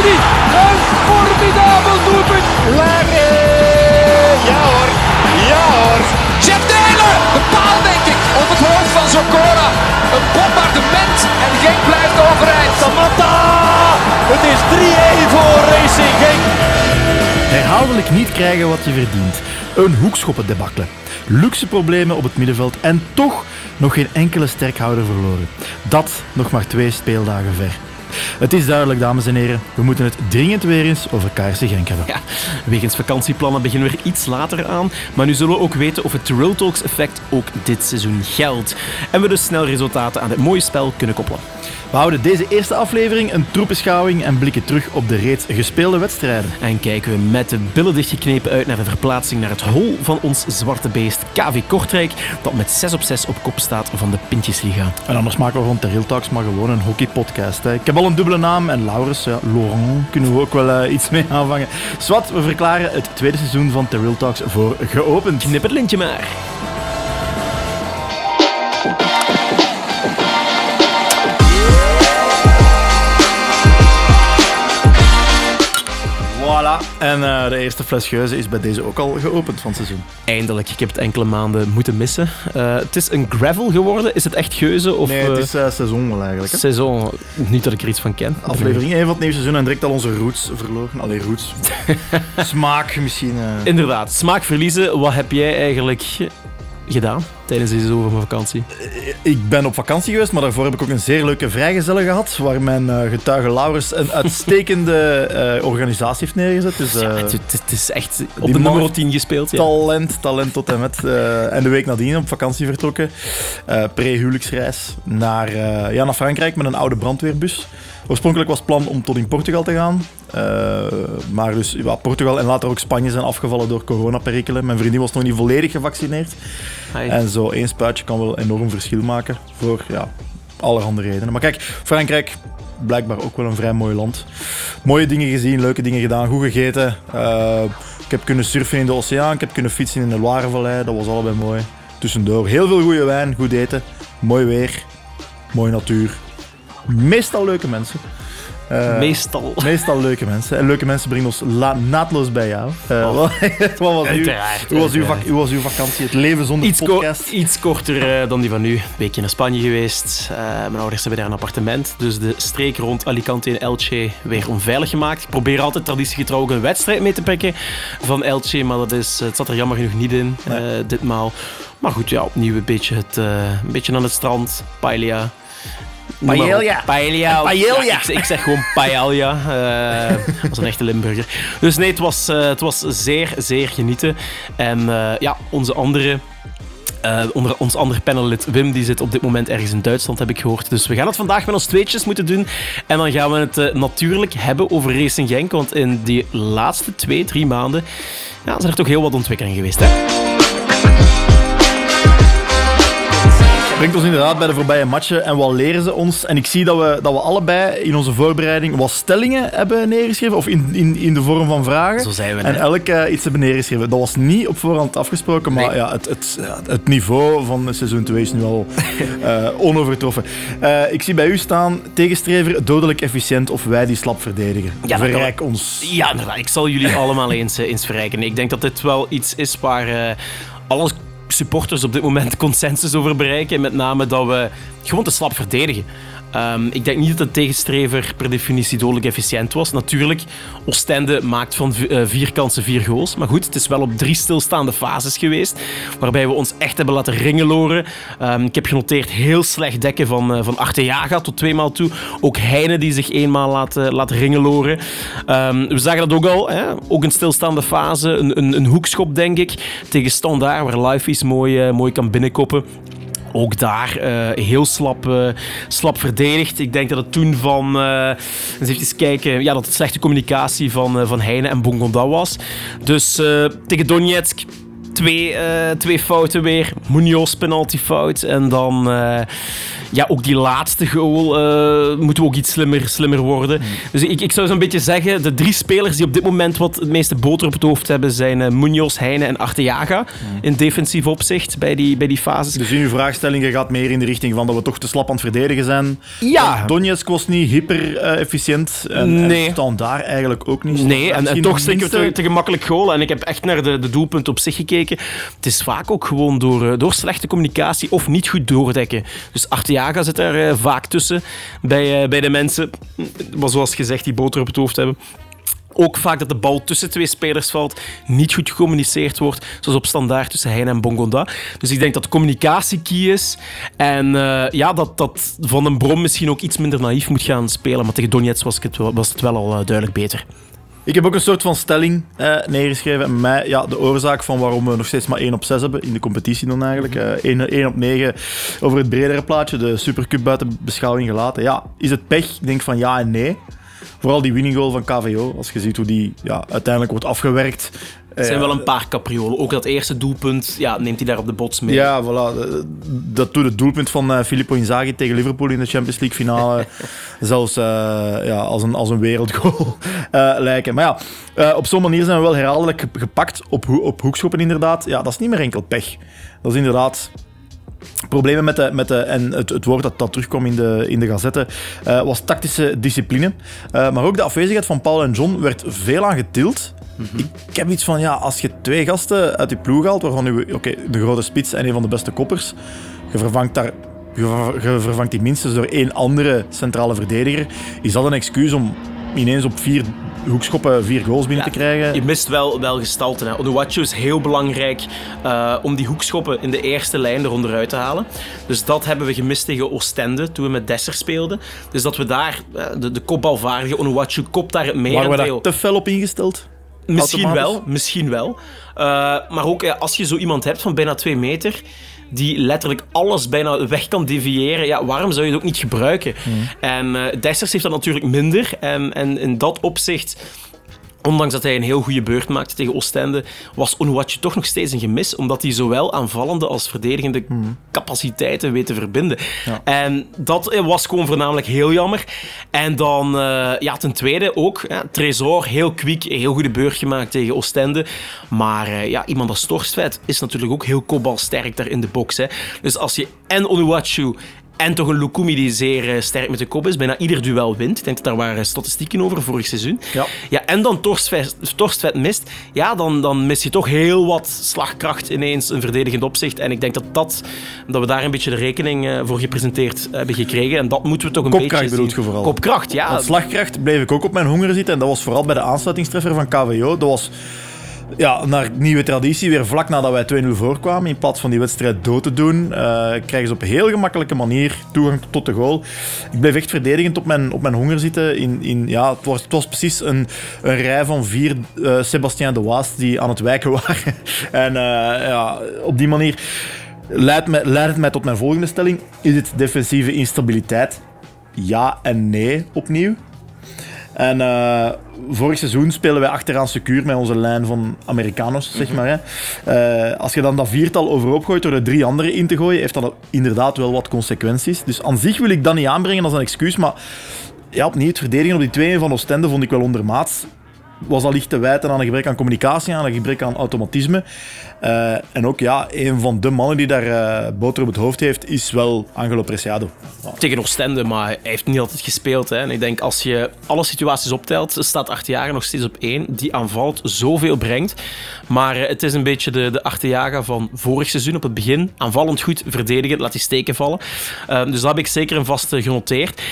Een formidabel doelpunt. Larry. Ja hoor. Ja hoor. Jeff Taylor. De paal denk ik. Op het hoofd van Zokora. Een bombardement. En Genk blijft overeind. Samatta. Het is 3-1 voor Racing Genk. Herhaaldelijk niet krijgen wat je verdient. Een hoekschoppen debakkelen. Luxe problemen op het middenveld en toch nog geen enkele sterkhouder verloren. Dat nog maar twee speeldagen ver. Het is duidelijk, dames en heren. We moeten het dringend weer eens over KRC Genk hebben. Ja, wegens vakantieplannen beginnen we er iets later aan. Maar nu zullen we ook weten of het Trill Talks effect ook dit seizoen geldt. En we dus snel resultaten aan dit mooie spel kunnen koppelen. We houden deze eerste aflevering een troepenschouwing en blikken terug op de reeds gespeelde wedstrijden. En kijken we met de billen dichtgeknepen uit naar de verplaatsing naar het hol van ons zwarte beest KV Kortrijk, dat met 6 op 6 op kop staat van de Pintjesliga. En anders maken we van Terril Talks maar gewoon een hockeypodcast. hè. Ik heb al een dubbele naam en Laurens, ja, Laurent, kunnen we ook wel eh, iets mee aanvangen. Swat, we verklaren het tweede seizoen van Terril Talks voor geopend. Knip het lintje maar. En eh, de eerste fles geuze is bij deze ook al geopend van het seizoen. Eindelijk, ik heb het enkele maanden moeten missen. Eh, het is een gravel geworden. Is het echt geuze? Of, Nee, het eh, is seizoen wel eigenlijk. Hè? Seizoen, niet dat ik er iets van ken. Aflevering 1 van het nieuwe seizoen en direct al onze roots verloren. Allee, roots. Smaak misschien. Inderdaad, smaak verliezen. Wat heb jij eigenlijk gedaan tijdens deze zomervakantie? Ik ben op vakantie geweest, maar daarvoor heb ik ook een zeer leuke vrijgezellen gehad, waar mijn eh, getuige Laurens een uitstekende eh, organisatie heeft neergezet. Dus eh, Ja, het, is echt op de nummer 10 gespeeld. Ja. talent, talent tot en met. eh, en de week nadien op vakantie vertrokken, eh, pre-huwelijksreis, naar, eh, ja, naar Frankrijk met een oude brandweerbus. Oorspronkelijk was het plan om tot in Portugal te gaan. eh, maar dus ja, Portugal en later ook Spanje zijn afgevallen door coronaperikelen. Mijn vriendin was nog niet volledig gevaccineerd. Hi. En zo één spuitje kan wel enorm verschil maken voor ja, allerhande redenen. Maar kijk, Frankrijk, blijkbaar ook wel een vrij mooi land. Mooie dingen gezien, leuke dingen gedaan, goed gegeten. Eh, ik heb kunnen surfen in de oceaan, ik heb kunnen fietsen in de Loirevallei, dat was allebei mooi. Tussendoor heel veel goede wijn, goed eten, mooi weer, mooie natuur. Meestal leuke mensen. Eh, Meestal. Meestal leuke mensen. En leuke mensen brengen ons naadloos bij jou. Eh, wat, wat was uw, hoe, was uw uiteraard. vak- hoe was uw vakantie? Het leven zonder Iets, ko- podcast? iets korter eh, dan die van nu. Een weekje naar Spanje geweest. Mijn ouders hebben daar een appartement. Dus de streek rond Alicante en Elche weer onveilig gemaakt. Ik probeer altijd traditiegetrouw ook een wedstrijd mee te pikken van Elche. Maar dat is, het zat er jammer genoeg niet in eh, ditmaal. Maar goed, ja, opnieuw een beetje, het, een beetje aan het strand. Paella. Paella. Paella. Paella. Ja, ik, ik zeg gewoon paella. eh, als een echte Limburger. Dus nee, het was, eh, het was zeer, zeer genieten. En eh, ja, onze andere... eh, onder ons andere panellid Wim, die zit op dit moment ergens in Duitsland, heb ik gehoord. Dus we gaan het vandaag met ons tweetjes moeten doen. En dan gaan we het eh, natuurlijk hebben over Racing Genk. Want in die laatste twee, drie maanden ja, zijn er toch heel wat ontwikkelingen geweest. Hè? Brengt ons inderdaad bij de voorbije matchen en wat leren ze ons? En ik zie dat we, dat we allebei in onze voorbereiding wat stellingen hebben neergeschreven, of in, in, in de vorm van vragen. Zo zijn we. En elk iets hebben neergeschreven. Dat was niet op voorhand afgesproken, maar Nee. ja, het, het, het niveau van seizoen 2 is nu al eh, onovertroffen. Eh, ik zie bij u staan, tegenstrever, dodelijk efficiënt of wij die slap verdedigen. Ja, Verrijk ons. Ja, inderdaad. Ik zal jullie allemaal eens, eh, eens verrijken. Ik denk dat dit wel iets is waar eh, alle supporters op dit moment consensus over bereiken. En met name dat we gewoon te slap verdedigen. Ehm, ik denk niet dat de tegenstrever per definitie dodelijk efficiënt was. Natuurlijk, Oostende maakt van eh, vier kansen vier goals. Maar goed, het is wel op drie stilstaande fases geweest. Waarbij we ons echt hebben laten ringeloren. Ehm, ik heb genoteerd heel slecht dekken van, uh, van Arteaga tot tweemaal toe. Ook Heine die zich eenmaal laat, eh, laat ringeloren. Ehm, we zagen dat ook al. Hè? Ook een stilstaande fase. Een, een, een hoekschop, denk ik. Tegen Standaard, waar Lifeys mooi, eh, mooi kan binnenkoppen. Ook daar eh, heel slap, eh, slap verdedigd. Ik denk dat het toen van... eh, eens even kijken. Ja, dat het slechte communicatie van, van Heine en Bongonda was. Dus tegen Donetsk twee, eh, twee fouten weer. Munoz penalty fout. En dan eh, ja, ook die laatste goal eh, moeten we ook iets slimmer, slimmer worden. Dus ik, ik zou zo'n beetje zeggen, de drie spelers die op dit moment wat het meeste boter op het hoofd hebben zijn Munoz, Heine en Arteaga. In defensief opzicht bij die, bij die fases. Dus in uw vraagstellingen gaat meer in de richting van dat we toch te slap aan het verdedigen zijn. Ja. Donetsk was niet hyper-efficiënt. en, Nee. en staan daar eigenlijk ook niet. Nee, en, en toch stikken we te, te gemakkelijk goal. En ik heb echt naar de, de doelpunten op zich gekeken. Het is vaak ook gewoon door, eh, door slechte communicatie of niet goed doordekken. Dus Arteaga zit er eh, vaak tussen bij, eh, bij de mensen. Maar zoals gezegd, die boter op het hoofd hebben. Ook vaak dat de bal tussen twee spelers valt, niet goed gecommuniceerd wordt, zoals op standaard tussen Heine en Bongonda. Dus ik denk dat communicatie key is. En ja, dat, dat Van den Brom misschien ook iets minder naïef moet gaan spelen. Maar tegen Donetsk was, het, was het wel al duidelijk beter. Ik heb ook een soort van stelling eh, neergeschreven. En mij, ja, de oorzaak van waarom we nog steeds maar 1 op 6 hebben in de competitie dan eigenlijk. eh 1, 1 op 9 over het bredere plaatje, de Supercup buiten beschouwing gelaten. Ja, is het pech? Ik denk van ja en nee. Vooral die winning goal van KVO, als je ziet hoe die ja, uiteindelijk wordt afgewerkt. Er zijn wel een paar capriolen. Ook dat eerste doelpunt ja, neemt hij daar op de bots mee. Ja, voilà. Dat doet het doelpunt van eh, Filippo Inzaghi tegen Liverpool in de Champions League finale zelfs eh, ja, als, een, als een wereldgoal eh, lijken. Maar ja, op zo'n manier zijn we wel herhaaldelijk ge- gepakt op, ho- op hoekschop inderdaad. Ja, dat is niet meer enkel pech. Dat is inderdaad problemen met de, met de en het, het woord dat, dat terugkwam in de, in de gazette, was tactische discipline. Maar ook de afwezigheid van Paul en John werd veel aan getild. Ik, ik heb iets van, ja, als je twee gasten uit die ploeg haalt, waarvan u, oké, de grote spits en een van de beste koppers, je vervangt daar... Je ver- je vervangt die minstens door één andere centrale verdediger. Is dat een excuus om ineens op vier hoekschoppen vier goals binnen Ja, te krijgen? Je mist wel, wel gestalte. Hè. Onuachu is heel belangrijk eh, om die hoekschoppen in de eerste lijn er onderuit te halen. Dus dat hebben we gemist tegen Oostende toen we met Desser speelden. Dus dat we daar, eh, de, de kopbalvaardige Onuachu kopt daar het Waren we daar merendeel. te fel op ingesteld? Misschien wel, misschien wel. Eh, maar ook ja, als je zo iemand hebt van bijna twee meter, die letterlijk alles bijna weg kan deviëren, ja, waarom zou je het ook niet gebruiken? En eh Dessers heeft dat natuurlijk minder. En, en in dat opzicht, ondanks dat hij een heel goede beurt maakte tegen Oostende, was Onuachu toch nog steeds een gemis, omdat hij zowel aanvallende als verdedigende capaciteiten weet te verbinden. En dat eh, was gewoon voornamelijk heel jammer. En dan, eh, ja, ten tweede ook, ja, Tresor, heel kwiek, heel goede beurt gemaakt tegen Oostende. Maar eh, ja, iemand als Torstvet is natuurlijk ook heel kopbalsterk daar in de box. Hè. Dus als je en Onuachu en toch een Lukumi die zeer eh, sterk met de kop is. Bijna ieder duel wint. Ik denk dat daar waren statistieken over vorig seizoen. Ja. ja en dan Torstvet, mist. Ja, dan, dan mis je toch heel wat slagkracht ineens in verdedigend opzicht. En ik denk dat, dat, dat we daar een beetje de rekening eh, voor gepresenteerd hebben gekregen. En dat moeten we toch een Kopkracht beetje bedoelt je vooral? Kopkracht, ja. Want slagkracht bleef ik ook op mijn honger zitten. En dat was vooral bij de aansluitingstreffer van KWO. Dat was ja, naar nieuwe traditie, weer vlak nadat wij 2-0 voorkwamen. In plaats van die wedstrijd dood te doen, eh, krijgen ze op een heel gemakkelijke manier toegang tot de goal. Ik bleef echt verdedigend op mijn, op mijn honger zitten. In, in, ja, het, was, het was precies een, een rij van vier eh Sebastien de Waast die aan het wijken waren. en eh, ja, op die manier leidt, mij, leidt het mij tot mijn volgende stelling. Is het defensieve instabiliteit? Ja en nee opnieuw. En vorig seizoen spelen wij achteraan secuur met onze lijn van Americanos, zeg maar. Hè. Eh, als je dan dat viertal overhoop gooit door er drie anderen in te gooien, heeft dat inderdaad wel wat consequenties. Dus aan zich wil ik dat niet aanbrengen als een excuus, maar ja, opnieuw, het verdedigen op die twee van Oostende vond ik wel ondermaats. Was allicht te wijten aan een gebrek aan communicatie, aan een gebrek aan automatisme. Eh, en ook, ja, een van de mannen die daar eh, boter op het hoofd heeft, is wel Angelo Preciado. Ja. tegen maar hij heeft niet altijd gespeeld. Hè. En ik denk, als je alle situaties optelt, staat Arteaga nog steeds op één. Die aanvalt, zoveel brengt. Maar eh, het is een beetje de, de van vorig seizoen op het begin. Aanvallend goed, verdedigend, laat die steken vallen. Eh, dus dat heb ik zeker een vast genoteerd.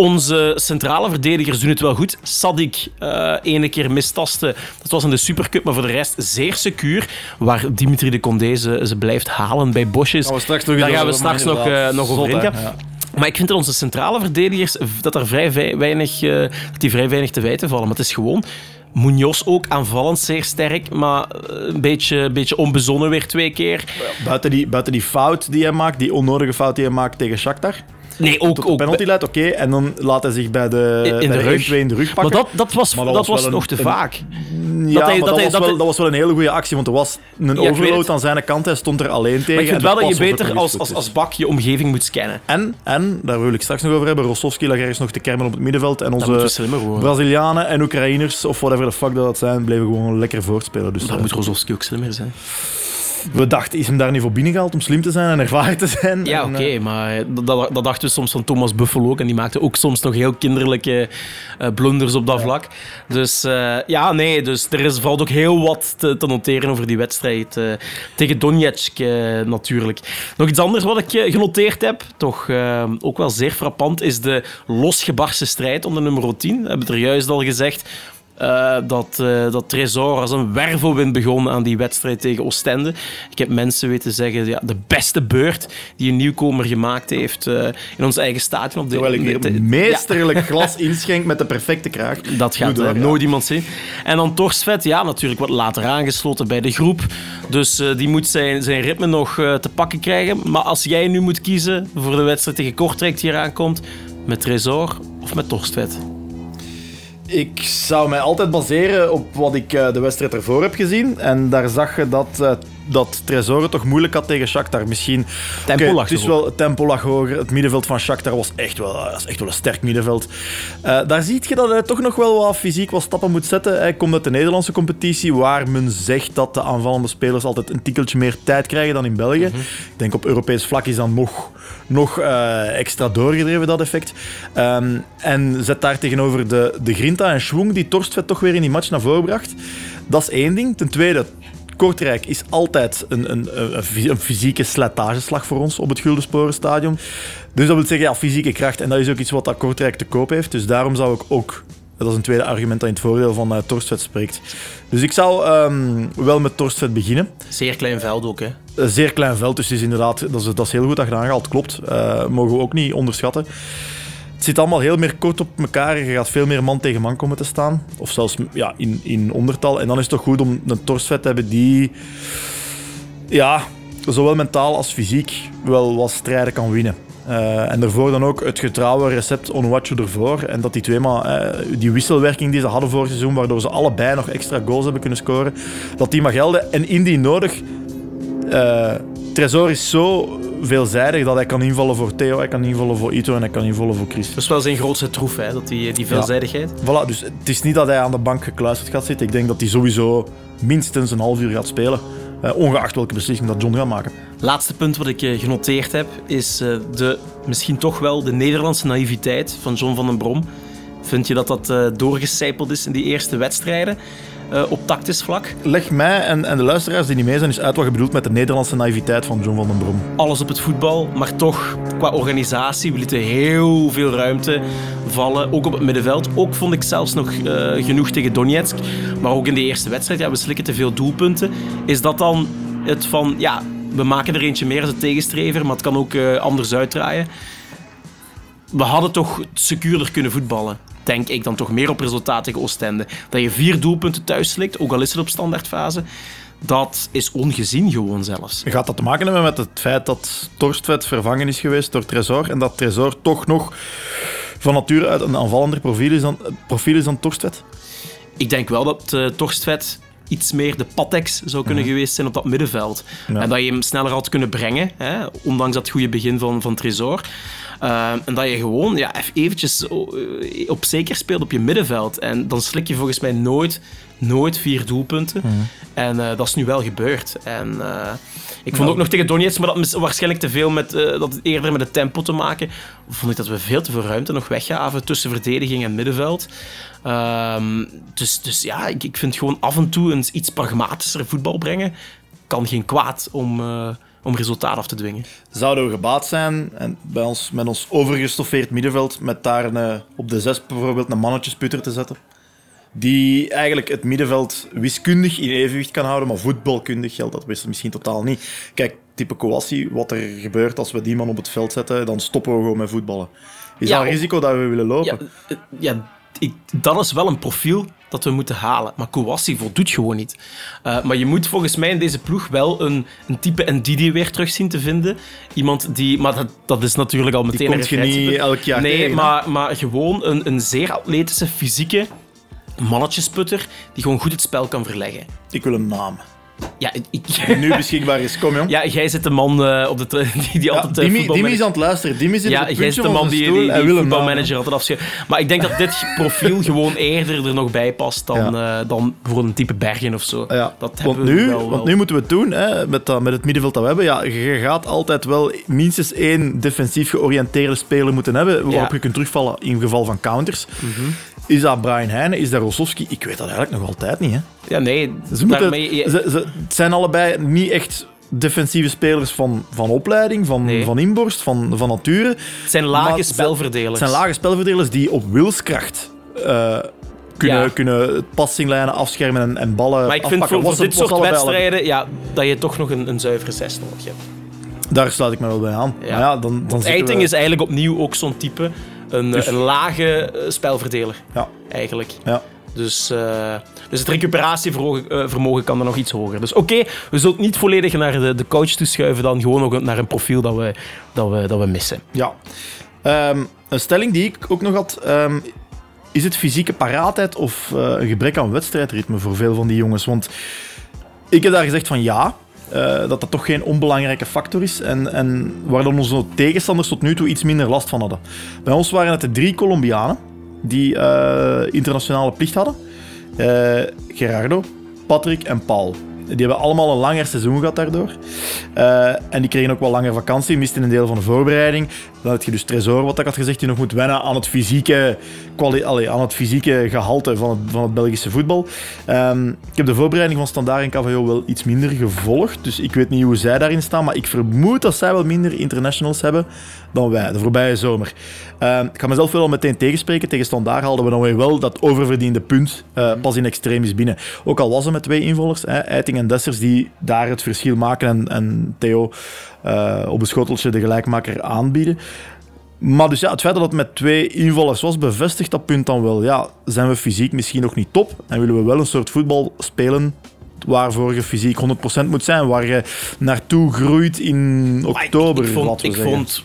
Onze centrale verdedigers doen het wel goed. Sadik, eh ene keer mistasten. Dat was in de Supercup, maar voor de rest zeer secuur. Waar Dimitri de Condé ze, ze blijft halen bij Bosjes. Gaan we straks nog Daar gaan we straks nog, eh, nog over ingaan. Ja. Maar ik vind dat onze centrale verdedigers dat er vrij weinig, eh, dat die vrij weinig te wijten vallen. Maar het is gewoon Munoz ook aanvallend zeer sterk, maar een beetje, een beetje onbezonnen weer twee keer. Buiten die, buiten die fout die hij maakt, die onnodige fout die hij maakt tegen Shakhtar. Nee, ook, Tot de ook penalty leidt, oké. En dan laat hij zich bij de, In- in bij de rug. 1-2 in de rug maar pakken. dat, dat was, Maar dat dat was was wel nog te vaak. Ja, Dat hij- maar dat dat, hij- was dat wel, dat was een hele goede actie, want er was een overload aan zijn kant. Hij stond er alleen tegen. Maar ik vind wel dat je was beter als, als, als bak je omgeving moet scannen. En, en, daar wil ik straks nog over hebben, Rostovski lag ergens nog te kermen op het middenveld. En Dat onze. Brazilianen en Oekraïners, of whatever the fuck dat zijn, bleven gewoon lekker voortspelen. Dus Dan eh, moet Rozovski ook slimmer zijn. We dachten, is hem daar niet voor binnengehaald om slim te zijn en ervaren te zijn? Ja, oké, eh, maar dat, dachten we soms van Thomas Buffel ook. En die maakte ook soms nog heel kinderlijke eh, blunders op dat vlak. Dus eh, ja, nee, dus er is, valt ook heel wat te, te noteren over die wedstrijd tegen Donetsk natuurlijk. Nog iets anders wat ik genoteerd heb, toch ook wel zeer frappant, is de losgebarste strijd om de nummer 10. We hebben het er juist al gezegd. Eh, dat, eh dat Tresor als een wervelwind begon aan die wedstrijd tegen Oostende. Ik heb mensen weten zeggen, ja, de beste beurt die een nieuwkomer gemaakt heeft eh, in ons eigen stadion. Op de, Terwijl ik de- hier meesterlijk glas inschenk met de perfecte kraag. dat gaat Doe door, ja. nooit iemand zien. En dan Torstvet, ja, natuurlijk wat later aangesloten bij de groep. Dus die moet zijn, zijn ritme nog te pakken krijgen. Maar als jij nu moet kiezen voor de wedstrijd tegen Kortrijk die eraan komt, met Tresor of met Torstvet? Ik zou mij altijd baseren op wat ik eh, de wedstrijd ervoor heb gezien. En daar zag je dat, eh dat Tresor het toch moeilijk had tegen Shakhtar. Misschien... Tempo lag Het is wel, het tempo lag hoger. Het middenveld van Shakhtar was echt wel, is echt wel een sterk middenveld. Eh, daar zie je dat hij toch nog wel wat fysiek wat stappen moet zetten. Hij komt uit de Nederlandse competitie, waar men zegt dat de aanvallende spelers altijd een tikkeltje meer tijd krijgen dan in België. Mhm. Ik denk op Europees vlak is dat nog, nog eh, extra doorgedreven, dat effect. Ehm, en zet daar tegenover de, de grinta en schwung die Torstvet toch weer in die match naar voren bracht. Dat is één ding. Ten tweede, Kortrijk is altijd een, een, een, een fysieke slijtageslag voor ons op het Guldensporenstadion. Dus dat wil zeggen, ja, fysieke kracht. En dat is ook iets wat dat Kortrijk te koop heeft. Dus daarom zou ik ook... Dat is een tweede argument dat in het voordeel van uh, Torstvet spreekt. Dus ik zou ehm, wel met Torstvet beginnen. Zeer klein veld ook, hè. Een zeer klein veld, dus is inderdaad, dat is, dat is heel goed dat je dat aangehaald. Klopt, Eh, mogen we ook niet onderschatten. Het zit allemaal heel meer kort op elkaar. Je gaat veel meer man tegen man komen te staan. Of zelfs ja, in, in ondertal. En dan is het toch goed om een Torstvet te hebben die... Ja, zowel mentaal als fysiek wel wat strijden kan winnen. Eh, en daarvoor dan ook het getrouwe recept Onuachu ervoor. En dat die twee maar, eh, die wisselwerking die ze hadden vorig seizoen, waardoor ze allebei nog extra goals hebben kunnen scoren, dat die mag gelden. En indien nodig, eh Tresor is zo veelzijdig dat hij kan invallen voor Theo, hij kan invallen voor Ito en hij kan invallen voor Chris. Dat is wel zijn grootste troef, hè, dat die, die veelzijdigheid. Voilà, dus het is niet dat hij aan de bank gekluisterd gaat zitten. Ik denk dat hij sowieso minstens een half uur gaat spelen. eh, ongeacht welke beslissing dat John gaat maken. Laatste punt wat ik eh, genoteerd heb, is eh, de, misschien toch wel de Nederlandse naïviteit van John van den Brom. Vind je dat dat doorgecijpeld is in die eerste wedstrijden eh, op tactisch vlak? Leg mij en, en de luisteraars die niet mee zijn eens uit wat je bedoelt met de Nederlandse naïviteit van John van den Brom. Alles op het voetbal, maar toch qua organisatie. We lieten heel veel ruimte vallen, ook op het middenveld. Ook vond ik zelfs nog eh, genoeg tegen Donetsk. Maar ook in de eerste wedstrijd, ja, we slikken te veel doelpunten. Is dat dan het van, ja, we maken er eentje meer als een tegenstrever, maar het kan ook eh, anders uitdraaien. We hadden toch secuurder kunnen voetballen. Denk ik dan toch meer op resultaat tegen Oostende. Dat je vier doelpunten thuis slikt, ook al is het op standaardfase. Dat is ongezien gewoon zelfs. Gaat dat te maken hebben met het feit dat Torstvet vervangen is geweest door Tresor en dat Tresor toch nog van nature uit een aanvallender profiel is dan, profiel is dan Torstvet? Ik denk wel dat uh, Torstvet iets meer de patex zou kunnen geweest zijn op dat middenveld. Ja. En dat je hem sneller had kunnen brengen, hè, ondanks dat goede begin van, van Tresor. Uh, en dat je gewoon ja, eventjes op zeker speelt op je middenveld. En dan slik je volgens mij nooit, nooit vier doelpunten. En uh, dat is nu wel gebeurd. En uh, ik vond Nou. ook nog tegen Donetsk, maar dat waarschijnlijk te veel met, dat eerder met het tempo te maken. Vond ik dat we veel te veel ruimte nog weggaven tussen verdediging en middenveld. Um, dus, dus ja, ik, ik vind gewoon af en toe een iets pragmatischer voetbal brengen. Kan geen kwaad om, om resultaat af te dwingen. Zouden we gebaat zijn en bij ons, met ons overgestoffeerd middenveld, met daar een, eh, op de zes bijvoorbeeld een mannetjesputter te zetten? Die eigenlijk het middenveld wiskundig in evenwicht kan houden, maar voetbalkundig geldt dat misschien totaal niet. Kijk, type Kouassi, wat er gebeurt als we die man op het veld zetten, dan stoppen we gewoon met voetballen. Is Ja, dat een risico dat we willen lopen? Ja, ja ik, dat is wel een profiel dat we moeten halen. Maar Kouassi voldoet gewoon niet. Uh, maar je moet volgens mij in deze ploeg wel een, een type Ndidi weer terug zien te vinden. Iemand die... Maar dat, dat is natuurlijk al meteen die komt je niet elk jaar Nee, tegen, maar, maar gewoon een, een zeer atletische, fysieke mannetjesputter die gewoon goed het spel kan verleggen. Ik wil een naam. Ja, ik, nu beschikbaar is. Kom, jong. ja jij zit de man eh, op de die, die Ja, altijd... eh, Dimi, is aan het luisteren. Dimi zit Ja, op jij de man die, die, die voetbalmanager altijd afschrijft. Maar ik denk dat dit profiel gewoon eerder er nog bij past dan, eh, dan voor een type Bergen of zo. Ja, Dat want, we nu, wel, wel. want nu moeten we het doen hè, met, dat, met het middenveld dat we hebben. Ja, je gaat altijd wel minstens één defensief georiënteerde speler moeten hebben waarop je kunt terugvallen in geval van counters. Mhm. Is dat Brian Heijnen? Is dat Rossovski? Ik weet dat eigenlijk nog altijd niet. Hè. Ja, nee. Ze moeten, daarmee, ze, ze, het zijn allebei niet echt defensieve spelers van, van opleiding, van, Nee. van inborst, van, van nature. het zijn lage maar spelverdelers. Het zijn lage spelverdelers die op wilskracht eh, kunnen, Ja. kunnen passinglijnen afschermen en, en ballen Maar ik vind afpakken. voor, voor dit soort wedstrijden ja, dat je toch nog een, een zuivere zes nodig hebt. Daar sluit ik me wel bij aan. Ja. Maar ja, dan, dan Eiting we- is eigenlijk opnieuw ook zo'n type. Een, Dus- een lage eh, spelverdeler, Ja, eigenlijk. ja. Dus, eh, dus het recuperatievermogen eh, kan er nog iets hoger. Dus oké, we zullen het niet volledig naar de, de coach toeschuiven, dan gewoon nog naar een profiel dat we, dat we, dat we missen. ja. Ehm, een stelling die ik ook nog had. ehm, is het fysieke paraatheid of een gebrek aan wedstrijdritme voor veel van die jongens? Want ik heb daar gezegd van ja. Eh, dat dat toch geen onbelangrijke factor is. En, en waar dan onze tegenstanders tot nu toe iets minder last van hadden. Bij ons waren het de drie Colombianen die eh, internationale plicht hadden. Eh, Gerardo, Patrick en Paul. Die hebben allemaal een langer seizoen gehad daardoor. Eh, en die kregen ook wel langer vakantie, misten een deel van de voorbereiding. Dan heb je dus Tresor, wat ik had gezegd, die nog moet wennen aan het fysieke, allee, aan het fysieke gehalte van het, van het Belgische voetbal. Ehm, ik heb de voorbereiding van Standaard en KVO wel iets minder gevolgd, dus ik weet niet hoe zij daarin staan, maar ik vermoed dat zij wel minder internationals hebben dan wij, de voorbije zomer. Ehm, ik ga mezelf wel al meteen tegenspreken. Tegen Standaard haalden we dan weer wel dat oververdiende punt eh, pas in extremis binnen. Ook al was het met twee invullers, hè, Eiting en Dessers, die daar het verschil maken en, en Theo eh, op een schoteltje de gelijkmaker aanbieden. Maar dus ja, het feit dat het met twee invallers was, bevestigt dat punt dan wel. Ja, zijn we fysiek misschien nog niet top en willen we wel een soort voetbal spelen waarvoor je fysiek 100% moet zijn, waar je naartoe groeit in oktober, ik vond, ik zeggen. vond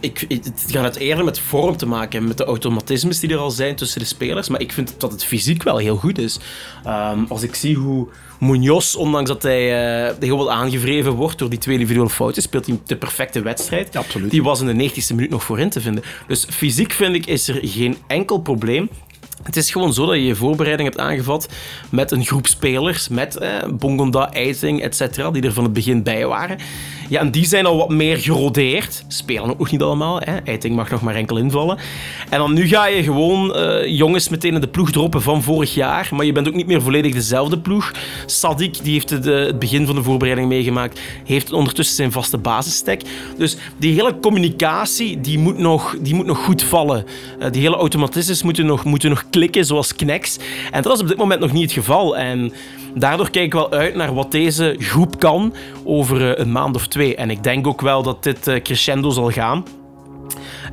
ik, het gaat het eerder met vorm te maken hebben, met de automatismes die er al zijn tussen de spelers. Maar ik vind dat het fysiek wel heel goed is. Ehm, als ik zie hoe Munoz, ondanks dat hij uh, heel wel aangevreven wordt door die twee individuele fouten, speelt hij de perfecte wedstrijd. Ja, absoluut. Die was in de 90ste minuut nog voorin te vinden. Dus fysiek vind ik is er geen enkel probleem. Het is gewoon zo dat je je voorbereiding hebt aangevat met een groep spelers, met eh, Bongonda, et cetera, die er van het begin bij waren. Ja, en die zijn al wat meer gerodeerd. Spelen ook niet allemaal. Hè. Eiting mag nog maar enkel invallen. En dan nu ga je gewoon uh, jongens meteen in de ploeg droppen van vorig jaar. Maar je bent ook niet meer volledig dezelfde ploeg. Sadik, die heeft het, het begin van de voorbereiding meegemaakt, heeft ondertussen zijn vaste basisstek. Dus die hele communicatie, die moet nog, die moet nog goed vallen. Uh, die hele automatismes moeten nog, moeten nog klikken, zoals Knex. En dat is op dit moment nog niet het geval. En daardoor kijk ik wel uit naar wat deze groep kan over uh, een maand of twee. En ik denk ook wel dat dit uh, crescendo zal gaan.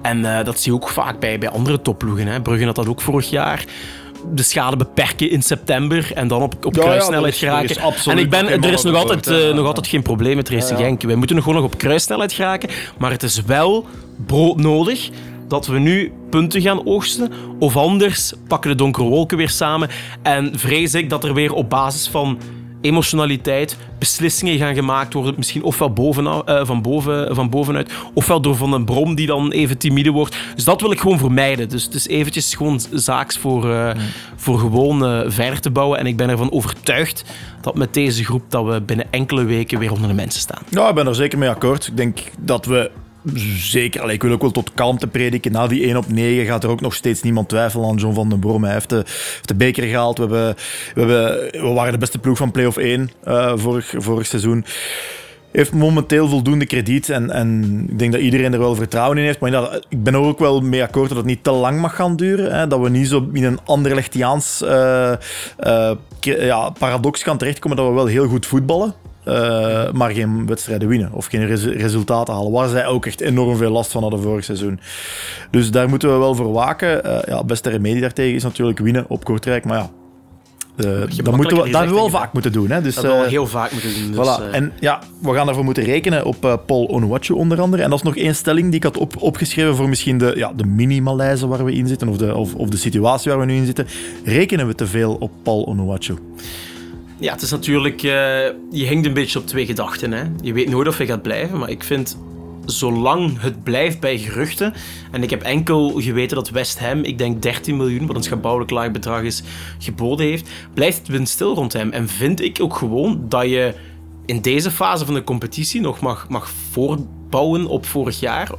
En uh, dat zie je ook vaak bij, bij andere topploegen. Hè. Brugge had dat ook vorig jaar. De schade beperken in september en dan op, op Ja, kruissnelheid ja, er er geraken. en ik ben, er is nog altijd, uh, nog altijd geen probleem met Racing Ja. Genk. Wij moeten nog gewoon nog op kruissnelheid geraken. Maar het is wel broodnodig dat we nu punten gaan oogsten. Of anders pakken de donkere wolken weer samen. En vrees ik dat er weer op basis van emotionaliteit beslissingen gaan gemaakt worden. Misschien ofwel bovenaf, uh, van, boven, van bovenuit, ofwel door Van den Brom die dan even timide wordt. Dus dat wil ik gewoon vermijden. Dus het is eventjes gewoon zaaks voor, uh, mm. voor gewoon uh, verder te bouwen. En ik ben ervan overtuigd dat met deze groep dat we binnen enkele weken weer onder de mensen staan. Ja, ik ben er zeker mee akkoord. Ik denk dat we zeker, allee, ik wil ook wel tot kalmte prediken. Na die 1 op 9 gaat er ook nog steeds niemand twijfelen aan John van den Brom. Hij heeft de, heeft de beker gehaald. We, we, we waren de beste ploeg van play-off 1 uh, vorig, vorig seizoen. Heeft momenteel voldoende krediet en, en ik denk dat iedereen er wel vertrouwen in heeft. Maar ik ben ook wel mee akkoord dat het niet te lang mag gaan duren. Hè, dat we niet zo in een Anderlechtiaans uh, ja, paradox gaan terechtkomen dat we wel heel goed voetballen. Uh, maar geen wedstrijden winnen of geen res resultaten halen. Waar zij ook echt enorm veel last van hadden vorig seizoen. Dus daar moeten we wel voor waken. Uh, ja, beste remedie daartegen is natuurlijk winnen op Kortrijk. Maar ja, Eh, dat moeten we, dat gezegd hebben we wel vaak moeten doen. Hè? Dus, Dat hebben we eh, al heel vaak moeten doen. Dus, voilà. eh, En ja, we gaan daarvoor moeten rekenen op eh, Paul Onuachu onder andere. En dat is nog één stelling die ik had op, opgeschreven voor misschien de, ja, de mini-Malaise waar we in zitten, of de, of, of de situatie waar we nu in zitten. Rekenen we te veel op Paul Onuachu? Ja, het is natuurlijk... eh, je hinkt een beetje op twee gedachten. Hè. Je weet nooit of hij gaat blijven, maar ik vind... Zolang het blijft bij geruchten, en ik heb enkel geweten dat West Ham, ik denk 13 miljoen, wat een schabouwelijk laag bedrag is, geboden heeft, blijft het windstil rond hem. En vind ik ook gewoon dat je in deze fase van de competitie nog mag, mag voorbouwen op vorig jaar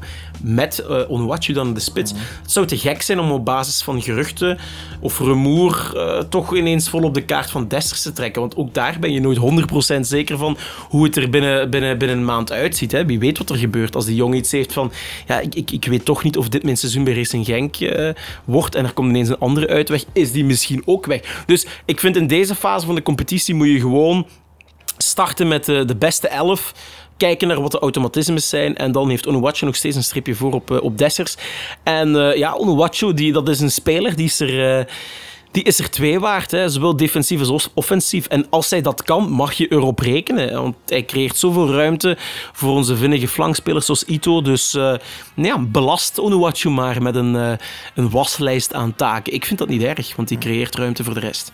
met eh Onuachu dan de spits. Het zou te gek zijn om op basis van geruchten of rumoer eh, toch ineens vol op de kaart van Desters te trekken. Want ook daar ben je nooit 100% zeker van hoe het er binnen, binnen, binnen een maand uitziet. Hè. Wie weet wat er gebeurt als die jongen iets heeft van ja, ik, ik, ik weet toch niet of dit mijn seizoen bij Racing Genk eh, wordt en er komt ineens een andere uitweg, is die misschien ook weg. Dus ik vind in deze fase van de competitie moet je gewoon starten met de, de beste elf. Kijken naar wat de automatismes zijn. En dan heeft Onuwachu nog steeds een stripje voor op, eh, op Dessers. En eh, ja, Onuwachu, die, dat is een speler die is er... eh, die is er twee waard, hè. zowel defensief als offensief. En als hij dat kan, mag je erop rekenen. Want hij creëert zoveel ruimte voor onze vinnige flankspelers zoals Ito. Dus ja, belast Onuwachu maar met een, een waslijst aan taken. Ik vind dat niet erg, want die creëert ruimte voor de rest.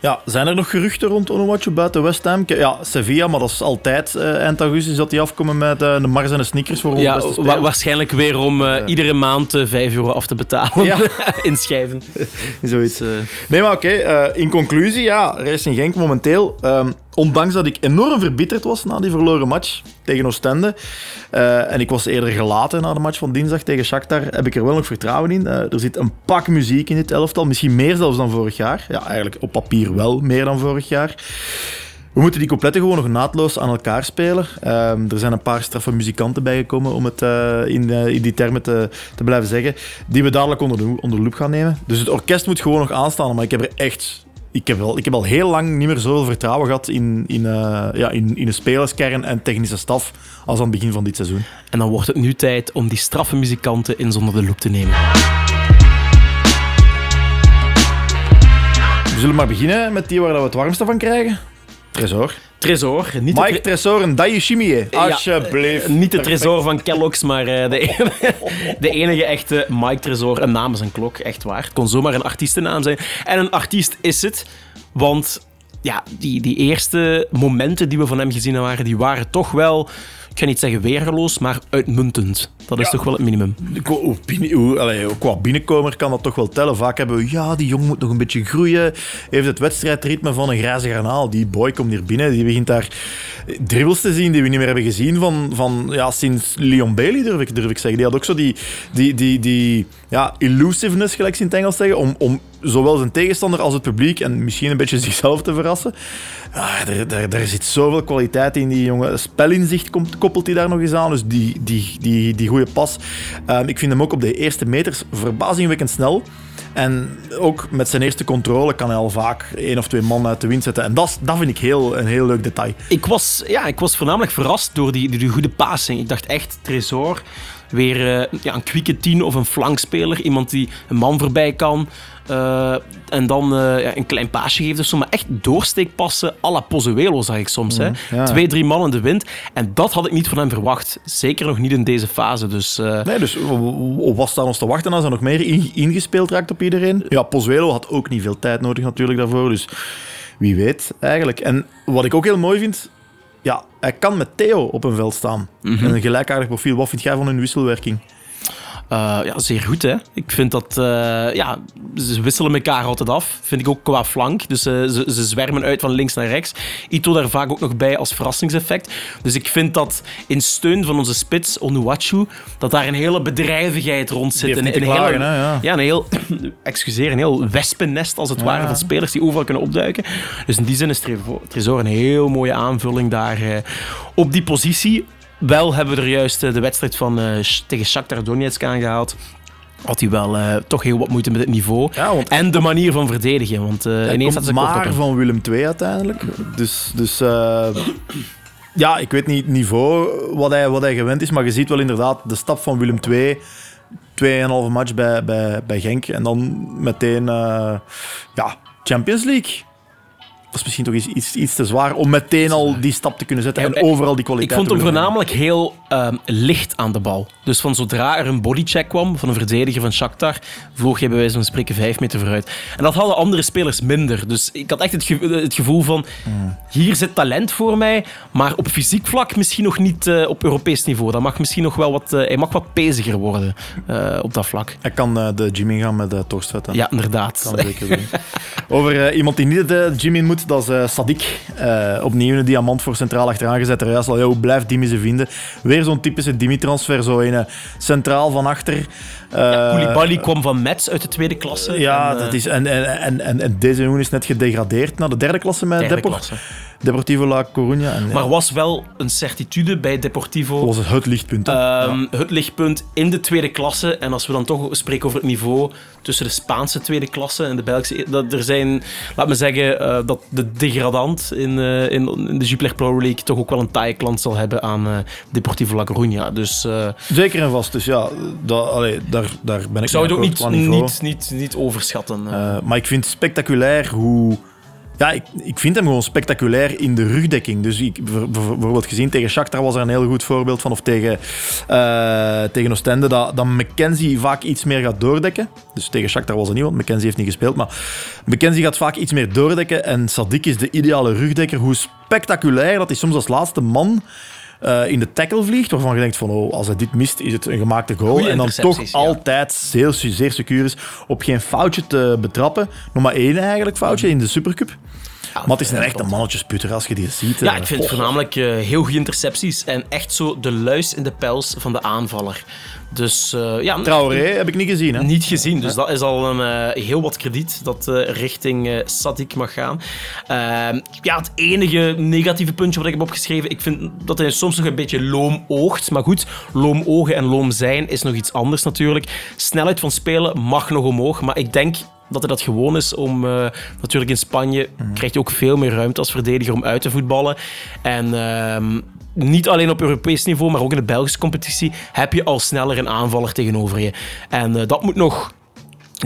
Ja, zijn er nog geruchten rond Onuachu buiten West Ham? Ja, Sevilla, maar dat is altijd eh, eind augustus dat die afkomen met eh, de Mars en de sneakers voor Ja, beste wa- speler. waarschijnlijk weer om eh, iedere maand eh, 5 euro af te betalen. Ja. Inschrijven. Zoiets. Dus, Nee, maar oké. in conclusie, ja, Racing Genk momenteel. ehm, ondanks dat ik enorm verbitterd was na die verloren match tegen Oostende. eh, en ik was eerder gelaten na de match van dinsdag tegen Shakhtar. Heb ik er wel nog vertrouwen in. Eh, er zit een pak muziek in dit elftal. Misschien meer zelfs dan vorig jaar. Ja, eigenlijk op papier wel meer dan vorig jaar. We moeten die coupletten gewoon nog naadloos aan elkaar spelen. Ehm, er zijn een paar straffe muzikanten bijgekomen, om het eh, in, in die termen te, te blijven zeggen, die we dadelijk onder de, onder de loep gaan nemen. Dus het orkest moet gewoon nog aanstaan, maar ik heb er echt... Ik heb, wel, ik heb al heel lang niet meer zoveel vertrouwen gehad in, in, eh, ja, in, in de spelerskern en technische staf als aan het begin van dit seizoen. en dan wordt het nu tijd om die straffe muzikanten in zonder de loep te nemen. We zullen maar beginnen met die waar we het warmste van krijgen. Tresor. Tresor, niet de, Mike tre- Tresor en Dayushimie. Ja, Alsjeblieft. eh, niet de tresor van Kellogg's, maar eh, de, enige, de enige echte Mike Tresor. Een naam is een klok, echt waar. Het kon zomaar een artiestennaam zijn. En een artiest is het, want ja, die, die eerste momenten die we van hem gezien waren, die waren toch wel, ik ga niet zeggen weergeloos, maar uitmuntend. Dat is Ja. toch wel het minimum. Qua, hoe binnen- hoe- allee, hoe qua binnenkomer kan dat toch wel tellen. Vaak hebben we, ja, die jong moet nog een beetje groeien. Heeft het wedstrijdritme van een grijze garnaal. Die boy komt hier binnen, die begint daar dribbles te zien die we niet meer hebben gezien van, van ja, sinds Leon Bailey, durf ik, durf ik zeggen. Die had ook zo die, die, die, die ja, elusiveness, gelijk ze in het Engels zeggen, om, om zowel zijn tegenstander als het publiek en misschien een beetje zichzelf te verrassen. Ah, er, er, er zit zoveel kwaliteit in die jongen. Spelinzicht komt, koppelt hij daar nog eens aan. Dus die, die, die, die goede pas. Ehm, ik vind hem ook op de eerste meters verbazingwekkend snel. En ook met zijn eerste controle kan hij al vaak één of twee man uit de wind zetten. En dat, dat vind ik heel, een heel leuk detail. Ik was, ja, ik was voornamelijk verrast door die, die goede passing. Ik dacht echt, Tresor, weer eh, ja, een kwieke tien of een flankspeler. Iemand die een man voorbij kan. Eh, en dan eh, ja, een klein paasje geeft of zo. Maar echt doorsteekpassen à la Pozuelo zag ik soms. hè. ja. Twee, drie man in de wind. En dat had ik niet van hem verwacht. Zeker nog niet in deze fase. Dus eh, Nee, dus w- w- wat staat ons te wachten als hij nog meer in- ingespeeld raakt op iedereen? Ja, Pozuelo had ook niet veel tijd nodig natuurlijk daarvoor. Dus wie weet eigenlijk. En wat ik ook heel mooi vind... Ja, hij kan met Theo op een veld staan. Een gelijkaardig profiel. Wat vind jij van hun wisselwerking? Eh, ja, zeer goed, hè. Ik vind dat... eh, ja, ze wisselen elkaar altijd af. Vind ik ook qua flank. Dus eh, ze, ze zwermen uit van links naar rechts. Ito daar vaak ook nog bij als verrassingseffect. Dus ik vind dat in steun van onze spits, Onuachu, dat daar een hele bedrijvigheid rond zit. Een, niet te een klagen, hele, hè, ja. een heel... excuseer, een heel wespennest, als het ware, van spelers die overal kunnen opduiken. Dus in die zin is Tresor een heel mooie aanvulling daar op die positie. Wel hebben we er juist eh, de wedstrijd van, eh, tegen Shakhtar Donetsk aangehaald. Had hij wel eh, toch heel wat moeite met het niveau. Ja, want En de manier van verdedigen. Want hij ineens had ze maar van Willem II uiteindelijk. Dus, dus ja, ik weet niet het niveau wat hij, wat hij gewend is, maar je ziet wel inderdaad de stap van Willem II. 2,5 match bij, bij, bij Genk en dan meteen ja, Champions League. Dat is misschien toch iets, iets, te zwaar om meteen al die stap te kunnen zetten en overal die Ik kwaliteit vond te hem voornamelijk heel ehm, licht aan de bal. Dus van zodra er een bodycheck kwam van een verdediger van Shakhtar, vloog hij bij wijze van spreken vijf meter vooruit. En dat hadden andere spelers minder. Dus ik had echt het, ge- het gevoel van, hier zit talent voor mij, maar op fysiek vlak misschien nog niet eh, op Europees niveau. Dat mag misschien nog wel wat, eh, hij mag wat peziger worden eh, op dat vlak. Hij kan de gym ingaan met Torstvet. hè. Ja, inderdaad. Kan zeker doen. Over iemand die niet de gym in dat is eh Sadik. Eh, opnieuw een diamant voor centraal achteraan gezet. Er al, blijft Dimi ze vinden? Weer zo'n typische Dimi-transfer, zo in eh, centraal van achter. Eh, Koulibaly kwam van Metz uit de tweede klasse. Ja, En, eh, dat is, en, en, en, en, deze jongen is net gedegradeerd naar de derde klasse met derde Depor, klasse. Deportivo La Coruña. En, ja, Maar was wel een certitude bij Deportivo. was het het lichtpunt. Ehm, Het lichtpunt in de tweede klasse. En als we dan toch spreken over het niveau tussen de Spaanse tweede klasse en de Belgische. Dat er zijn, laat me zeggen, eh, dat de degradant in, eh, in, in de Jupiler Pro League toch ook wel een taaie klant zal hebben aan eh, Deportivo La Coruña. Dus eh, Zeker en vast. Dus ja, dat, allee, daar, daar ben ik ik zou het ook niet, niet, niet, niet overschatten. eh. Eh, maar ik vind het spectaculair hoe. Ja, ik, ik vind hem gewoon spectaculair in de rugdekking. Dus ik, bijv- bijvoorbeeld gezien tegen Shakhtar was er een heel goed voorbeeld van. Of tegen, eh, tegen Oostende, dat, dat McKenzie vaak iets meer gaat doordekken. Dus tegen Shakhtar was er niet, want McKenzie heeft niet gespeeld. Maar McKenzie gaat vaak iets meer doordekken. En Sadik is de ideale rugdekker. Hoe spectaculair dat hij soms als laatste man... eh, in de tackle vliegt, waarvan je denkt van oh, als hij dit mist, is het een gemaakte goal. Goeie en dan toch ja. altijd zeer, zeer secuur is op geen foutje te betrappen. Nog maar één eigenlijk foutje in de Supercup. Maar het is een echt een mannetjesputter als je die ziet. Ja, eh. ik vind Oh. voornamelijk eh, heel goede intercepties en echt zo de luis in de pels van de aanvaller. Dus eh, ja, Traoré heb ik niet gezien. Hè? Niet gezien, dus dat is al een, eh, heel wat krediet dat eh, richting eh Sadik mag gaan. Ehm, ja, het enige negatieve puntje wat ik heb opgeschreven, ik vind dat hij soms nog een beetje loom oogt. Maar goed, loom ogen en loom zijn is nog iets anders natuurlijk. Snelheid van spelen mag nog omhoog, maar ik denk dat hij dat gewoon is om... eh, natuurlijk in Spanje krijgt hij ook veel meer ruimte als verdediger om uit te voetballen. En... ehm, niet alleen op Europees niveau, maar ook in de Belgische competitie heb je al sneller een aanvaller tegenover je. En eh, dat moet nog,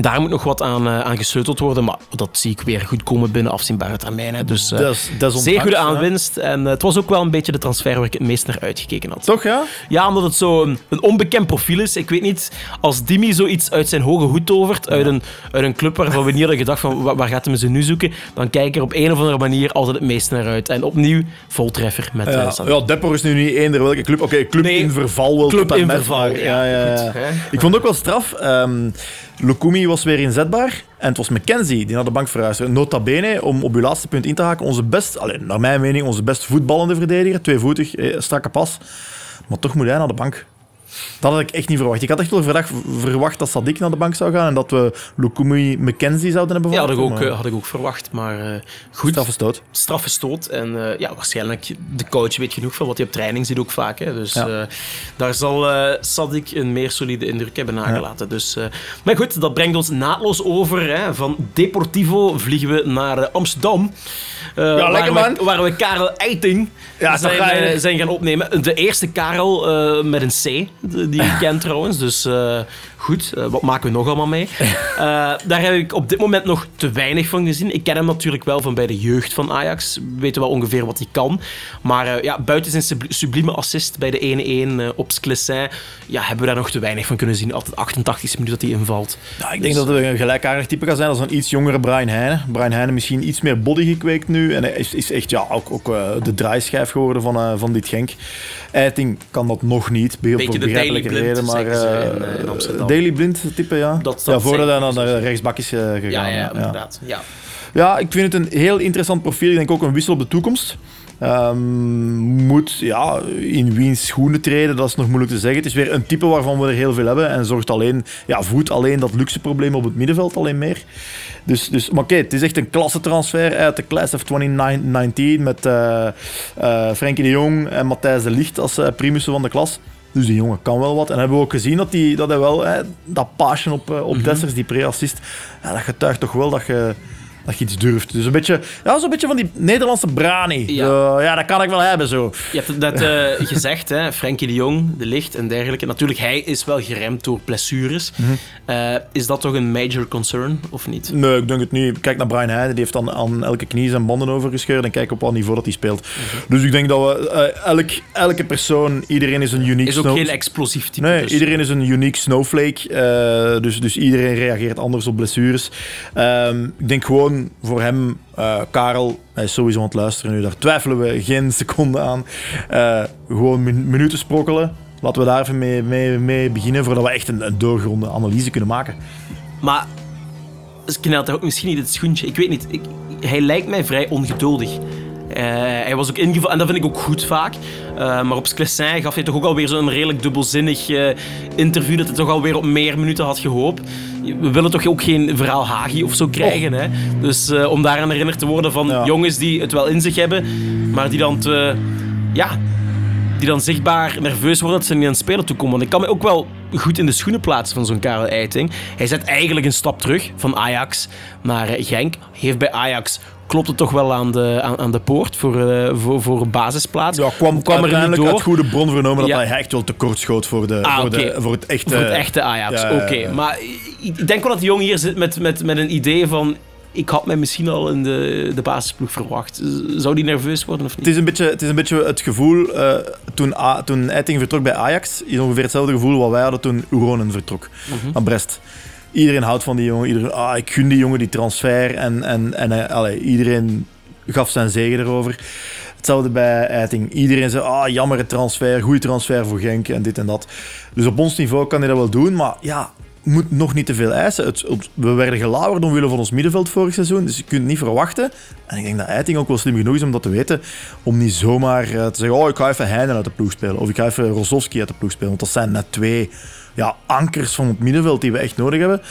daar moet nog wat aan, aan gesleuteld worden, maar dat zie ik weer goed komen binnen afzienbare termijn. hè. Dus eh, Dat is- dat is zeer goede hè? aanwinst. En eh, het was ook wel een beetje de transfer waar ik het meest naar uitgekeken had. Toch, ja? Ja, omdat het zo een, een onbekend profiel is. Ik weet niet, als Dimi zoiets uit zijn hoge hoed tovert, uit, een, uit een club waarvan we niet hadden gedacht van wa- waar gaat hij ze nu zoeken, dan kijk ik er op een of andere manier altijd het meest naar uit. En opnieuw voltreffer met Ja, ja, Depor is nu niet eender welke club. Oké, club Nee, in verval wel. club in verval, ja, ja, ja, goed. Ik vond het ook wel straf. ehm Lukumi was weer inzetbaar. En het was McKenzie die naar de bank verhuisde. Nota bene, om op uw laatste punt in te haken, onze best, alleen, naar mijn mening, onze best voetballende verdediger. Tweevoetig, eh, strakke pas. Maar toch moet hij naar de bank. Dat had ik echt niet verwacht. Ik had echt wel verdacht, verwacht dat Sadik naar de bank zou gaan en dat we Lukumi McKenzie zouden hebben Ja, had ik, verwacht. ook, eh, had ik ook verwacht. Maar eh, goed, straffe stoot. straffe stoot. En eh, ja, waarschijnlijk, de coach weet genoeg van wat hij op training ziet ook vaak. Hè. Dus Ja. daar zal Sadik een meer solide indruk hebben nagelaten. Dus, maar goed, dat brengt ons naadloos over. Hè. Van Deportivo vliegen we naar Amsterdam. Eh, waar lekker, we, man. Waar we Karel Eiting Ja, zijn, je- eh, zijn gaan opnemen. De eerste Karel eh, met een C, die ik ken trouwens. Dus goed, eh, wat maken we nog allemaal mee? Eh, daar heb ik op dit moment nog te weinig van gezien. Ik ken hem natuurlijk wel van bij de jeugd van Ajax. We weten wel ongeveer wat hij kan. Maar eh, ja, buiten zijn subli- sublieme assist bij de 1-1 eh, op Sclessin, ja, hebben we daar nog te weinig van kunnen zien. Altijd 88 minuten dat hij invalt. Ja, ik denk dat het een gelijkaardig type gaat zijn als een iets jongere Brian Heijnen. Brian Heijnen misschien iets meer body gekweekt nu. En hij is, is echt ja, ook, ook de draaischijf geworden van, van dit Genk. Eiting kan dat nog niet. Be- Beetje de begrijpelijke Daily Blind, reden. Maar, in Amsterdam. Daily Blind type, ja. Dat- ja dat voordat hij naar de rechtsbak is eh, gegaan. Ja, ja, ja. inderdaad. Ja. Ja, ik vind het een heel interessant profiel. Ik denk ook een wissel op de toekomst. Ehm, moet ja, in wiens schoenen treden, dat is nog moeilijk te zeggen. Het is weer een type waarvan we er heel veel hebben en zorgt alleen, ja, voedt alleen dat luxe probleem op het middenveld alleen meer. Dus, dus, maar oké, het is echt een klasse transfer uit de Class of 2019 met eh, Frenkie de Jong en Matthijs de Ligt als eh, primussen van de klas. Dus die jongen kan wel wat. En hebben we ook gezien dat, die, dat hij wel, hè, dat paasje op, eh, op Dessers, die pre-assist, ja, dat getuigt toch wel dat je dat je iets durft. Dus een beetje, ja, zo'n beetje van die Nederlandse brani. Ja. Ja, dat kan ik wel hebben zo. Je hebt het net eh, gezegd, hè, Frenkie de Jong, de licht en dergelijke. Natuurlijk, hij is wel geremd door blessures. Mhm. Eh, is dat toch een major concern, of niet? Nee, ik denk het niet. Kijk naar Brian Heijden, die heeft dan aan elke knie zijn banden overgescheurd en kijk op wat niveau dat hij speelt. Mhm. Dus ik denk dat we, eh, elk, elke persoon, iedereen is een uniek Is ook snow- geen explosief type. Nee, dus. iedereen is een uniek snowflake. dus, dus iedereen reageert anders op blessures. Ehm, ik denk gewoon voor hem, eh, Karel, hij is sowieso aan het luisteren nu, daar twijfelen we geen seconde aan. Eh, gewoon min- minuten sprokkelen. Laten we daar even mee, mee, beginnen voordat we echt een, een doorgronde analyse kunnen maken. Maar Skinner had ook misschien niet het schoentje. Ik weet niet. Hij lijkt mij vrij ongeduldig. Eh, hij was ook ingevallen, en dat vind ik ook goed vaak. Eh, maar op Sclessin gaf hij toch ook alweer zo'n redelijk dubbelzinnig eh, interview. Dat hij toch alweer op meer minuten had gehoopt. We willen toch ook geen verhaal Hagi of zo krijgen. Hè? Dus om daaraan herinnerd te worden van Ja. jongens die het wel in zich hebben, maar die dan te, ja, die dan zichtbaar nerveus worden dat ze niet aan het spelen toekomen. Want ik kan me ook wel goed in de schoenen plaatsen van zo'n Karel Eiting. Hij zet eigenlijk een stap terug van Ajax naar eh, Genk. Heeft bij Ajax klopt het toch wel aan de, aan, aan de poort voor, eh, voor, voor basisplaats. Ja, kwam, kwam er niet uiteindelijk door. uit goede bron vernomen dat hij echt wel tekort schoot voor, de, Ah, voor, oké. de, voor het echte... Voor het echte Ajax, Ja, ja, ja. oké. Maar ik denk wel dat de jongen hier zit met, met, met een idee van... Ik had mij misschien al in de, de basisploeg verwacht. Zou die nerveus worden of Het niet? is een beetje het, is een beetje het gevoel, eh, toen, A- toen Eiting vertrok bij Ajax, is ongeveer hetzelfde gevoel wat wij hadden toen Uronen vertrok naar Brest. Iedereen houdt van die jongen, iedereen, ah, ik gun die jongen die transfer en, en, en eh, allee, iedereen gaf zijn zegen erover. Hetzelfde bij Eiting. Iedereen zei, ah, jammere transfer, goede transfer voor Genk en dit en dat. Dus op ons niveau kan hij dat wel doen, maar ja, moet nog niet te veel eisen. Het, we werden gelauwerd omwille van ons middenveld vorig seizoen, dus je kunt het niet verwachten. En ik denk dat Eiting ook wel slim genoeg is om dat te weten, om niet zomaar eh, te zeggen, oh, ik ga even Heinen uit de ploeg spelen, of ik ga even Rosowski uit de ploeg spelen, want dat zijn net twee ja, ankers van het middenveld die we echt nodig hebben.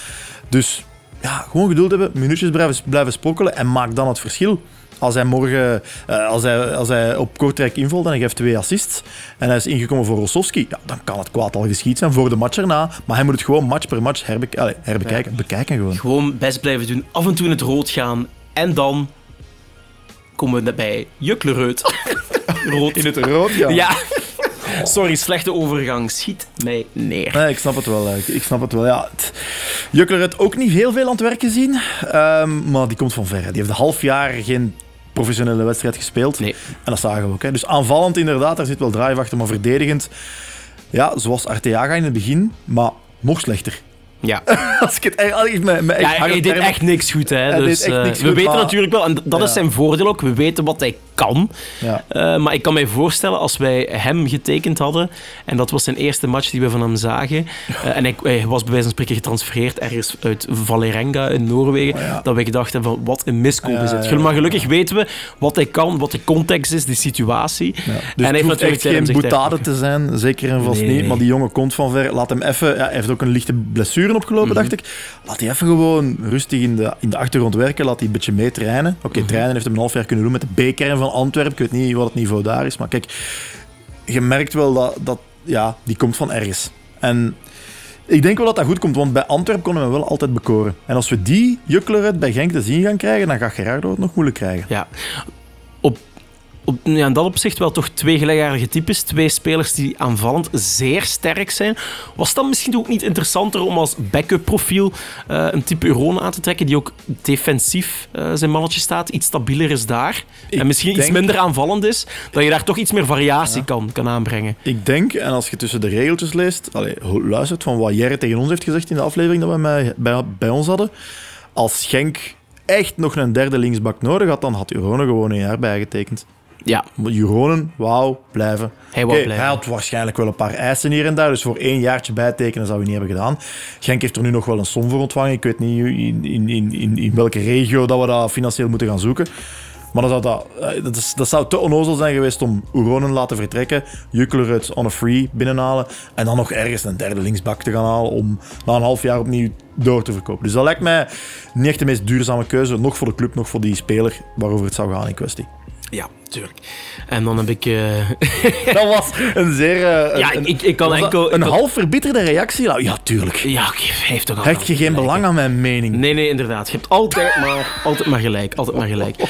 Dus ja, gewoon geduld hebben, minuutjes blijven, blijven sprokkelen en maak dan het verschil. Als hij morgen, eh, als hij, als hij op Kortrijk invalt en hij geeft twee assists en hij is ingekomen voor Rossowski, ja, dan kan het kwaad al geschied zijn voor de match erna. Maar hij moet het gewoon match per match herbe allee, herbekijken. Bekijken gewoon. Gewoon best blijven doen. Af en toe in het rood gaan. En dan komen we bij Juklereut. rood in het rood, ja. Ja. Sorry, slechte overgang. Schiet mij neer. Nee, ik snap het wel. Ik, ik snap het wel. Ja, het- Jukkler heeft ook niet heel veel aan het werk gezien, ehm, maar die komt van ver. Die heeft een half jaar geen professionele wedstrijd gespeeld. Nee. En dat zagen we ook. Hè. Dus aanvallend inderdaad, daar zit wel drive achter, maar verdedigend, ja, zoals Arteaga in het begin, maar nog slechter. Ja. Als ik het echt Ja, hij deed termen- echt niks goed. Hè. Hij Dus, deed echt eh, niks we goed, weten maar- natuurlijk wel, en dat Ja. is zijn voordeel ook, we weten wat hij kan. Ja. Eh, maar ik kan mij voorstellen, als wij hem getekend hadden, en dat was zijn eerste match die we van hem zagen, eh, en hij, hij was bij wijze van spreken getransfereerd ergens uit Valerenga in Noorwegen, Oh ja. dat we gedacht hebben van, wat een miskoop is het. ja, Maar ja. gelukkig weten we wat hij kan, wat de context is, die situatie. Ja. Dus en hij het heeft hoeft natuurlijk geen boetade te zijn, zeker en vast Nee, niet. nee. Maar die jongen komt van ver. Laat hem even... Ja, hij heeft ook een lichte blessure opgelopen, Mhm. dacht ik. Laat hij even gewoon rustig in de, in de achtergrond werken. Laat hij een beetje mee trainen. Oké, Mhm. trainen heeft hem een half jaar kunnen doen met de B-kern van Antwerpen. Ik weet niet wat het niveau daar is. Maar kijk, je merkt wel dat, dat ja, die komt van ergens. En ik denk wel dat dat goed komt, want bij Antwerpen konden we wel altijd bekoren. En als we die Jukkler uit bij Genk te zien gaan krijgen, dan gaat Gerardo het nog moeilijk krijgen. Ja. Op, ja, in dat opzicht wel toch twee gelijkaardige types. Twee spelers die aanvallend zeer sterk zijn. Was dan misschien ook niet interessanter om als backup profiel eh, een type Eurone aan te trekken die ook defensief eh, zijn mannetje staat, iets stabieler is daar. Ik en misschien iets minder aanvallend is, dat je daar toch iets meer variatie kan, kan aanbrengen. Ik denk, en als je tussen de regeltjes leest, allee, ho- luistert van wat Jerry tegen ons heeft gezegd in de aflevering dat we bij, bij ons hadden. Als Genk echt nog een derde linksbak nodig had, dan had Juronen gewoon een jaar bijgetekend. Ja, Juronen, wauw, blijven. hij wou blijven. hij had waarschijnlijk wel een paar eisen hier en daar, dus voor één jaartje bijtekenen zou hij niet hebben gedaan. Genk heeft er nu nog wel een som voor ontvangen. Ik weet niet in, in, in, in, welke regio dat we dat financieel moeten gaan zoeken. Maar dan zou dat, eh, dat, is- dat zou te onnozel zijn geweest om Uronen laten vertrekken, Jukkler uit on a free binnenhalen en dan nog ergens een derde linksbak te gaan halen om na een half jaar opnieuw door te verkopen. Dus dat lijkt mij niet echt de meest duurzame keuze, nog voor de club, nog voor die speler waarover het zou gaan in kwestie. Ja, tuurlijk. En dan heb ik... eh, Dat was een zeer... eh, Ja, een- ik- ik kan enkel- Een half verbitterde reactie? Nou, ja, tuurlijk. ja, heeft toch al... Hecht je geen belang aan mijn mening? Nee, nee, inderdaad. Je hebt altijd maar, altijd maar gelijk. Altijd maar gelijk.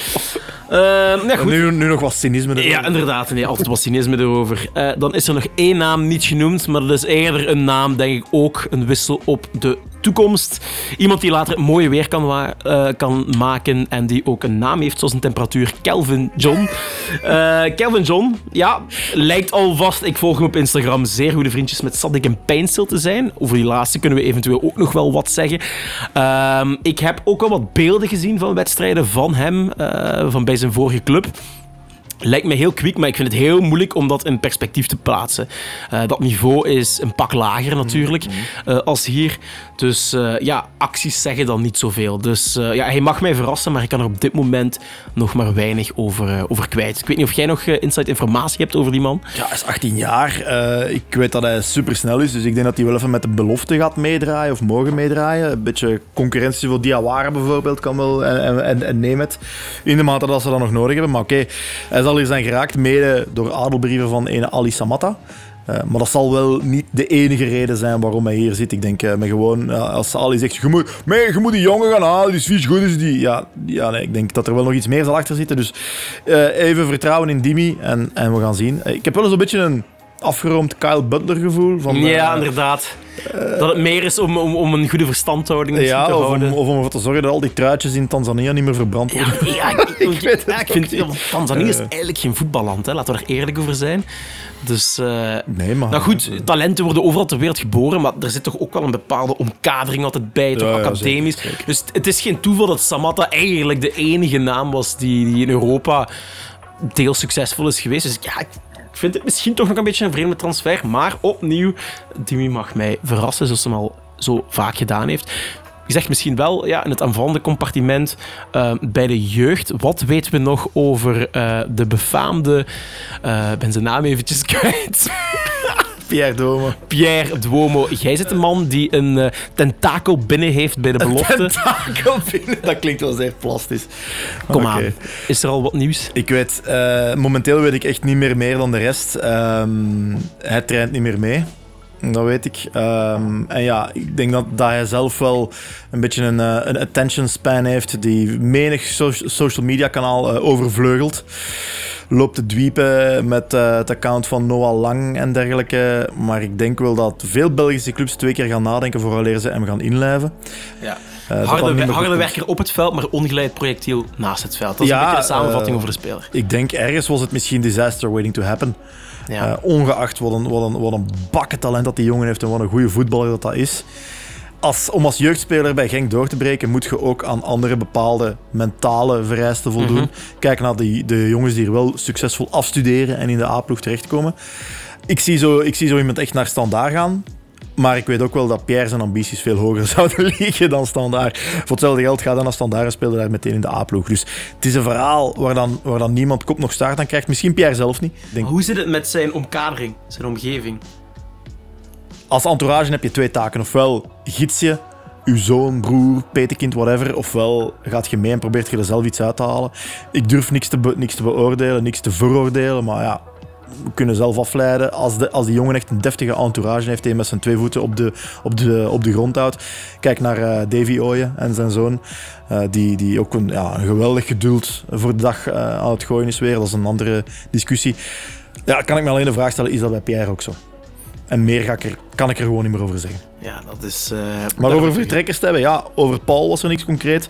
Eh, nou goed. Nu, nu nog wat cynisme erin. Ja, inderdaad. Nee, altijd wat cynisme erover. Dan is er nog één naam niet genoemd, maar dat is eerder een naam, denk ik, ook een wissel op de toekomst. Iemand die later het mooie weer kan, eh, kan maken en die ook een naam heeft zoals een temperatuur. Kelvin John. Eh Kelvin John, ja, lijkt alvast, ik volg hem op Instagram, zeer goede vriendjes met Sadik en Pijnstil te zijn. Over die laatste kunnen we eventueel ook nog wel wat zeggen. Ehm, ik heb ook al wat beelden gezien van wedstrijden van hem, eh, van bij zijn vorige club. Lijkt me heel kwiek, maar ik vind het heel moeilijk om dat in perspectief te plaatsen. Eh, dat niveau is een pak lager natuurlijk eh, als hier. Dus eh, ja, acties zeggen dan niet zoveel. Dus ja, hij mag mij verrassen, maar ik kan er op dit moment nog maar weinig over, over kwijt. Ik weet niet of jij nog inside informatie hebt over die man. Ja, hij is 18 jaar. Ik weet dat hij supersnel is, dus ik denk dat hij wel even met de belofte gaat meedraaien of mogen meedraaien. Een beetje concurrentie voor Diawara bijvoorbeeld kan wel en, en, en, neem het. In de mate dat ze dat nog nodig hebben. Maar oké, hij zal hier zijn geraakt mede door adelbrieven van ene Ali Samatta. Eh, maar dat zal wel niet de enige reden zijn waarom hij hier zit. Ik denk met gewoon, als Ali zegt, je moet, je moet die jongen gaan halen, die is goed is die. Ja, ja ik denk dat er wel nog iets meer zal achter zitten. Dus eh, even vertrouwen in Dimi en, en we gaan zien. Ik heb wel eens een beetje een afgeroomd Kyle Butler gevoel. Van, ja, eh, inderdaad. dat het meer is om, om, om een goede verstandhouding ja, te of houden. om, of om ervoor te zorgen dat al die truitjes in Tanzania niet meer verbrand worden. Ja, ja, ik, ik, weet het ja, ik vind. Tanzania is Eh. eigenlijk geen voetballand, hè. laten we er eerlijk over zijn. Dus, eh, Nee, maar... nou goed, talenten worden overal ter wereld geboren, maar er zit toch ook wel een bepaalde omkadering altijd bij, toch academisch. zeker, zeker. Dus het is geen toeval dat Samatta eigenlijk de enige naam was die, die in Europa deels succesvol is geweest. Dus ja, vind het misschien toch nog een beetje een vreemde transfer, maar opnieuw, Dimi mag mij verrassen, zoals hij al zo vaak gedaan heeft. Je zegt misschien wel, ja, in het aanvallende compartiment eh, bij de jeugd. Wat weten we nog over eh, de befaamde, eh, ik ben zijn naam eventjes kwijt, Pierre Dome. Pierre Duomo. Jij zit een man die een eh, tentakel binnen heeft bij de belofte. Tentakel binnen. Dat klinkt wel zeer plastisch. Kom aan, is er al wat nieuws? Ik weet, eh, momenteel weet ik echt niet meer meer dan de rest. Ehm, hij traint niet meer mee. Dat weet ik. Ehm, en ja, ik denk dat, dat hij zelf wel een beetje een, eh, een attention span heeft die menig so- social media kanaal eh, overvleugelt. Loopt te dwiepen met eh, het account van Noah Lang en dergelijke. Maar ik denk wel dat veel Belgische clubs twee keer gaan nadenken vooraleer ze hem gaan inlijven. Ja. Harde, harde werker op het veld, maar ongeleid projectiel naast het veld. Dat is Ja, een beetje de samenvatting over de speler. Ik denk ergens was het misschien disaster waiting to happen. Ja. Eh, ongeacht wat een, wat, een, wat een bakkentalent dat die jongen heeft en wat een goede voetballer dat dat is. Als, om als jeugdspeler bij Genk door te breken, moet je ook aan andere bepaalde mentale vereisten voldoen. Mhm. Kijk naar die, de jongens die er wel succesvol afstuderen en in de A-ploeg terechtkomen. Ik zie, zo, ik zie zo iemand echt naar standaard gaan. Maar ik weet ook wel dat Pierre zijn ambities veel hoger zouden liggen dan standaard. Voor hetzelfde geld gaat hij naar standaard en speelde daar meteen in de A-ploeg. Dus het is een verhaal waar dan, waar dan niemand kop nog staart aan krijgt. Misschien Pierre zelf niet. Denk, hoe zit het met zijn omkadering, zijn omgeving? als entourage heb je twee taken. Ofwel gids je uw zoon, broer, petekind, whatever. Ofwel gaat je mee en probeert je er zelf iets uit te halen. Ik durf niks te, niks te beoordelen, niks te veroordelen. Maar ja, we kunnen zelf afleiden. Als, de, als die jongen echt een deftige entourage heeft, die met zijn twee voeten op de, op de, op de grond houdt. Kijk naar eh, Davy Ooyen en zijn zoon. eh, die, die ook een, ja, een geweldig geduld voor de dag eh, aan het gooien is weer. Dat is een andere discussie. Ja, kan ik me alleen de vraag stellen, is dat bij Pierre ook zo? En meer ga ik er, kan ik er gewoon niet meer over zeggen. Ja, dat is... Maar over vertrekkers te hebben, ja, over Paul was er niks concreet.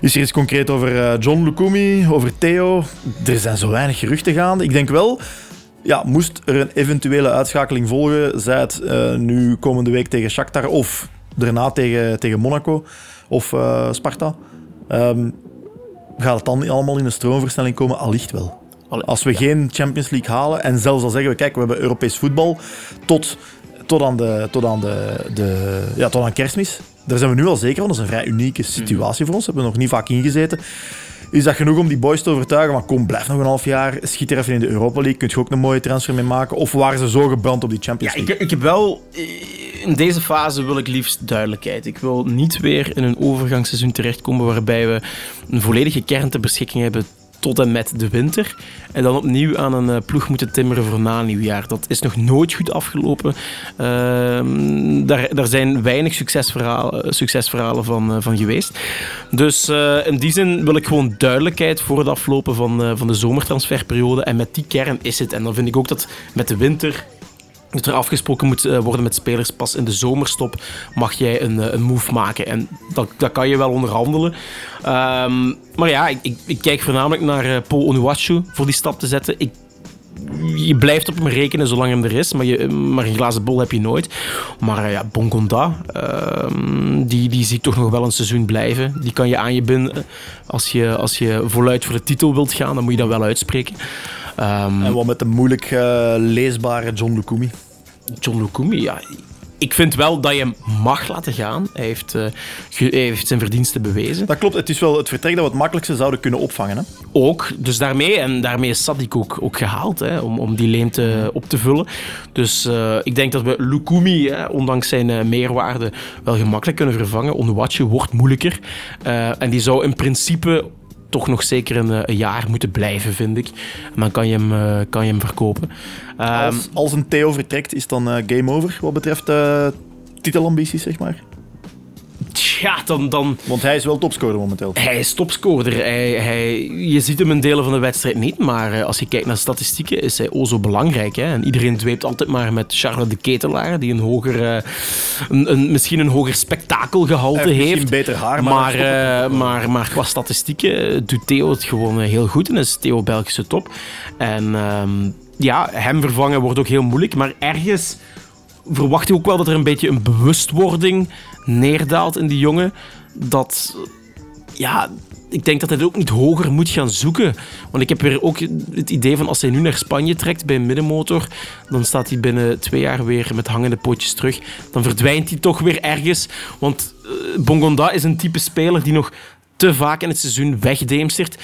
Is er iets concreet over John Lukumi, over Theo? Er zijn zo weinig geruchten gaande. Ik denk wel, ja, moest er een eventuele uitschakeling volgen, zij het eh, nu komende week tegen Shakhtar of daarna tegen, tegen Monaco of eh, Sparta, ehm, gaat het dan allemaal in een stroomversnelling komen? Allicht wel. Als we geen Champions League halen en zelfs al zeggen we, kijk, we hebben Europees voetbal tot, tot aan, de, tot aan, de, de, ja, tot aan kerstmis. Daar zijn we nu al zeker van. Dat is een vrij unieke situatie voor ons. Daar hebben we nog niet vaak ingezeten. Is dat genoeg om die boys te overtuigen? Maar kom, blijf nog een half jaar. Schiet er even in de Europa League. Kun je ook een mooie transfer mee maken? Of waren ze zo gebrand op die Champions Ja, League? ik, ik heb wel... eh, In deze fase wil ik liefst duidelijkheid. Ik wil niet weer in een overgangsseizoen terechtkomen waarbij we een volledige kern ter beschikking hebben tot en met de winter. En dan opnieuw aan een eh, ploeg moeten timmeren voor na nieuwjaar. Dat is nog nooit goed afgelopen. Ehm, daar, daar zijn weinig succesverhalen, succesverhalen van, eh, van geweest. Dus eh, in die zin wil ik gewoon duidelijkheid voor het aflopen van, eh, van de zomertransferperiode. En met die kern is het. En dan vind ik ook dat met de winter dat er afgesproken moet eh, worden met spelers. Pas in de zomerstop mag jij een, eh, een move maken. En dat, dat kan je wel onderhandelen. Ehm, maar ja, ik, ik, ik kijk voornamelijk naar eh, Paul Onuachu voor die stap te zetten. Ik, je blijft op hem rekenen zolang hem er is, maar, je, maar een glazen bol heb je nooit. Maar ja, Bongonda, ehm, die, die zie ik toch nog wel een seizoen blijven. Die kan je aan je binden. Als je, als je voluit voor de titel wilt gaan, dan moet je dat wel uitspreken. Ehm, En wat met de moeilijk eh, leesbare John Lukumi. John Lukumi, ja. Ik vind wel dat je hem mag laten gaan. Hij heeft, eh, hij heeft zijn verdiensten bewezen. Dat klopt, het is wel het vertrek dat we het makkelijkste zouden kunnen opvangen. Hè? Ook, dus daarmee, en daarmee is Sadik ook, ook gehaald, hè, om, om die leemte op te vullen. Dus eh, ik denk dat we Lukumi, hè, ondanks zijn meerwaarde, wel gemakkelijk kunnen vervangen. Onuachu wordt moeilijker. En die zou in principe toch nog zeker een, eh, een jaar moeten blijven, vind ik. En dan kan je hem, eh, kan je hem verkopen. Ehm, Als, als een Theo vertrekt, is dan eh, game over wat betreft titelambities, zeg maar. Ja, dan... dan Want hij is wel topscorer momenteel. Hij is topscorer. Hij, hij, je ziet hem in delen van de wedstrijd niet, maar eh, als je kijkt naar statistieken is hij o zo belangrijk. Hè? En iedereen dweept altijd maar met Charles de Ketelaar, die een hoger, eh, een, een, misschien een hoger spektakelgehalte heeft misschien beter haar, maar maar, eh, maar, maar qua statistieken doet Theo het gewoon heel goed en is Theo Belgische top. En ehm, ja, hem vervangen wordt ook heel moeilijk, maar ergens verwacht ik ook wel dat er een beetje een bewustwording neerdaalt in die jongen. Dat, ja, ik denk dat hij ook niet hoger moet gaan zoeken. Want ik heb weer ook het idee van als hij nu naar Spanje trekt bij een middenmotor, dan staat hij binnen twee jaar weer met hangende pootjes terug. Dan verdwijnt hij toch weer ergens. Want eh, Bongonda is een type speler die nog te vaak in het seizoen wegdeemstert.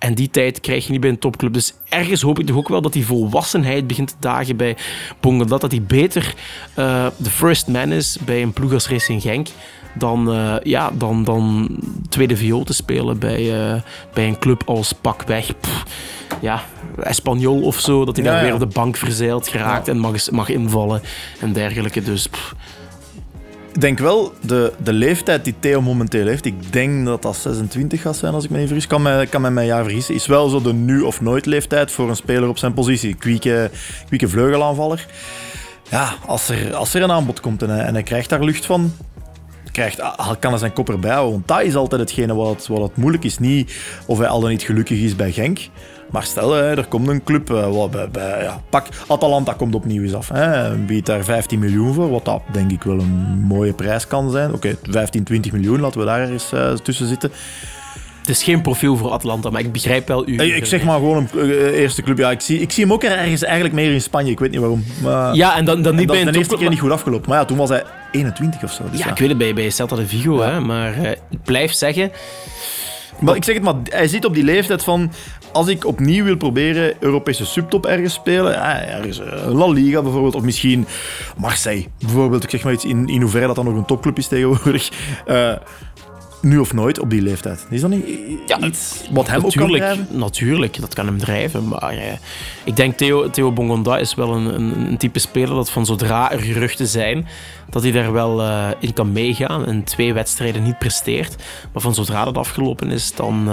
En die tijd krijg je niet bij een topclub. Dus ergens hoop ik toch ook wel dat die volwassenheid begint te dagen bij Bongonda. Dat hij beter eh, de first man is bij een ploeg als Racing Genk. Dan, eh, ja, dan, dan tweede viool te spelen bij, eh, bij een club als Pakweg. Pff, ja, Espanyol of zo. Dat hij Ja, daar ja. weer op de bank verzeild geraakt en mag, mag invallen en dergelijke. Dus pff, Ik denk wel, de, de leeftijd die Theo momenteel heeft, ik denk dat dat 26 gaat zijn als ik me niet vergis, kan mij, kan mij mijn jaar vergissen, is wel zo de nu of nooit leeftijd voor een speler op zijn positie. Kwieke, kwieke vleugelaanvaller. Ja, als er, als er een aanbod komt en hij, en hij krijgt daar lucht van, krijgt, ah, kan hij zijn kop erbij houden. Want dat is altijd hetgene wat, wat het moeilijk is. Niet of hij al dan niet gelukkig is bij Genk. Maar stel, er komt een club, eh, wat bij, bij, ja, pak, Atalanta komt opnieuw eens af. Hè, biedt daar 15 miljoen voor, wat dat denk ik wel een mooie prijs kan zijn. Oké, 15, 20 miljoen, laten we daar eens eh, tussen zitten. het is geen profiel voor Atlanta, maar ik begrijp wel uw... Eh, ik zeg maar gewoon een eerste club. Ja, ik, zie, ik zie hem ook ergens eigenlijk meer in Spanje, ik weet niet waarom. Maar, Ja, en dan, dan niet bij een de eerste keer niet goed afgelopen. Maar ja, toen was hij 21 of zo. Dus Ja, ja. ik weet het bij, bij Celta de Vigo, hè, maar ik blijf zeggen... Maar ik zeg het maar, hij zit op die leeftijd van... Als ik opnieuw wil proberen Europese subtop ergens spelen, ergens eh, La Liga bijvoorbeeld, of misschien Marseille bijvoorbeeld, ik zeg maar iets, in, in hoeverre dat dan nog een topclub is tegenwoordig, eh, nu of nooit op die leeftijd. Is dat niet Ja, iets wat hem ook kan natuurlijk, drijven? natuurlijk, dat kan hem drijven. Maar eh, ik denk Theo, Theo Bongonda is wel een, een, een type speler dat van zodra er geruchten zijn, dat hij daar wel eh, in kan meegaan en twee wedstrijden niet presteert. Maar van zodra dat afgelopen is, dan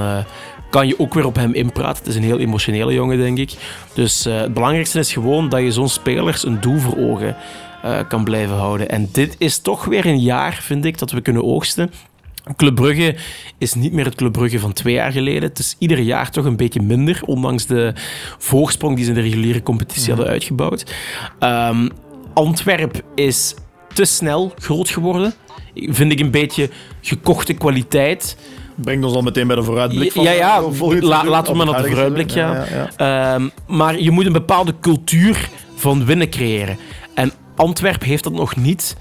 kan je ook weer op hem inpraten. Het is een heel emotionele jongen, denk ik. Dus eh, het belangrijkste is gewoon dat je zo'n spelers een doel voor ogen eh, kan blijven houden. En dit is toch weer een jaar, vind ik, dat we kunnen oogsten. Club Brugge is niet meer het Club Brugge van twee jaar geleden. Het is ieder jaar toch een beetje minder, ondanks de voorsprong die ze in de reguliere competitie hadden uitgebouwd. Ehm, Antwerp is te snel groot geworden. Vind ik een beetje gekochte kwaliteit. Brengt ons al meteen bij de vooruitblik van ja, ja, van volgend la- laten we maar naar de vooruitblik gaan. Ja. Ehm, maar je moet een bepaalde cultuur van winnen creëren. En Antwerp heeft dat nog niet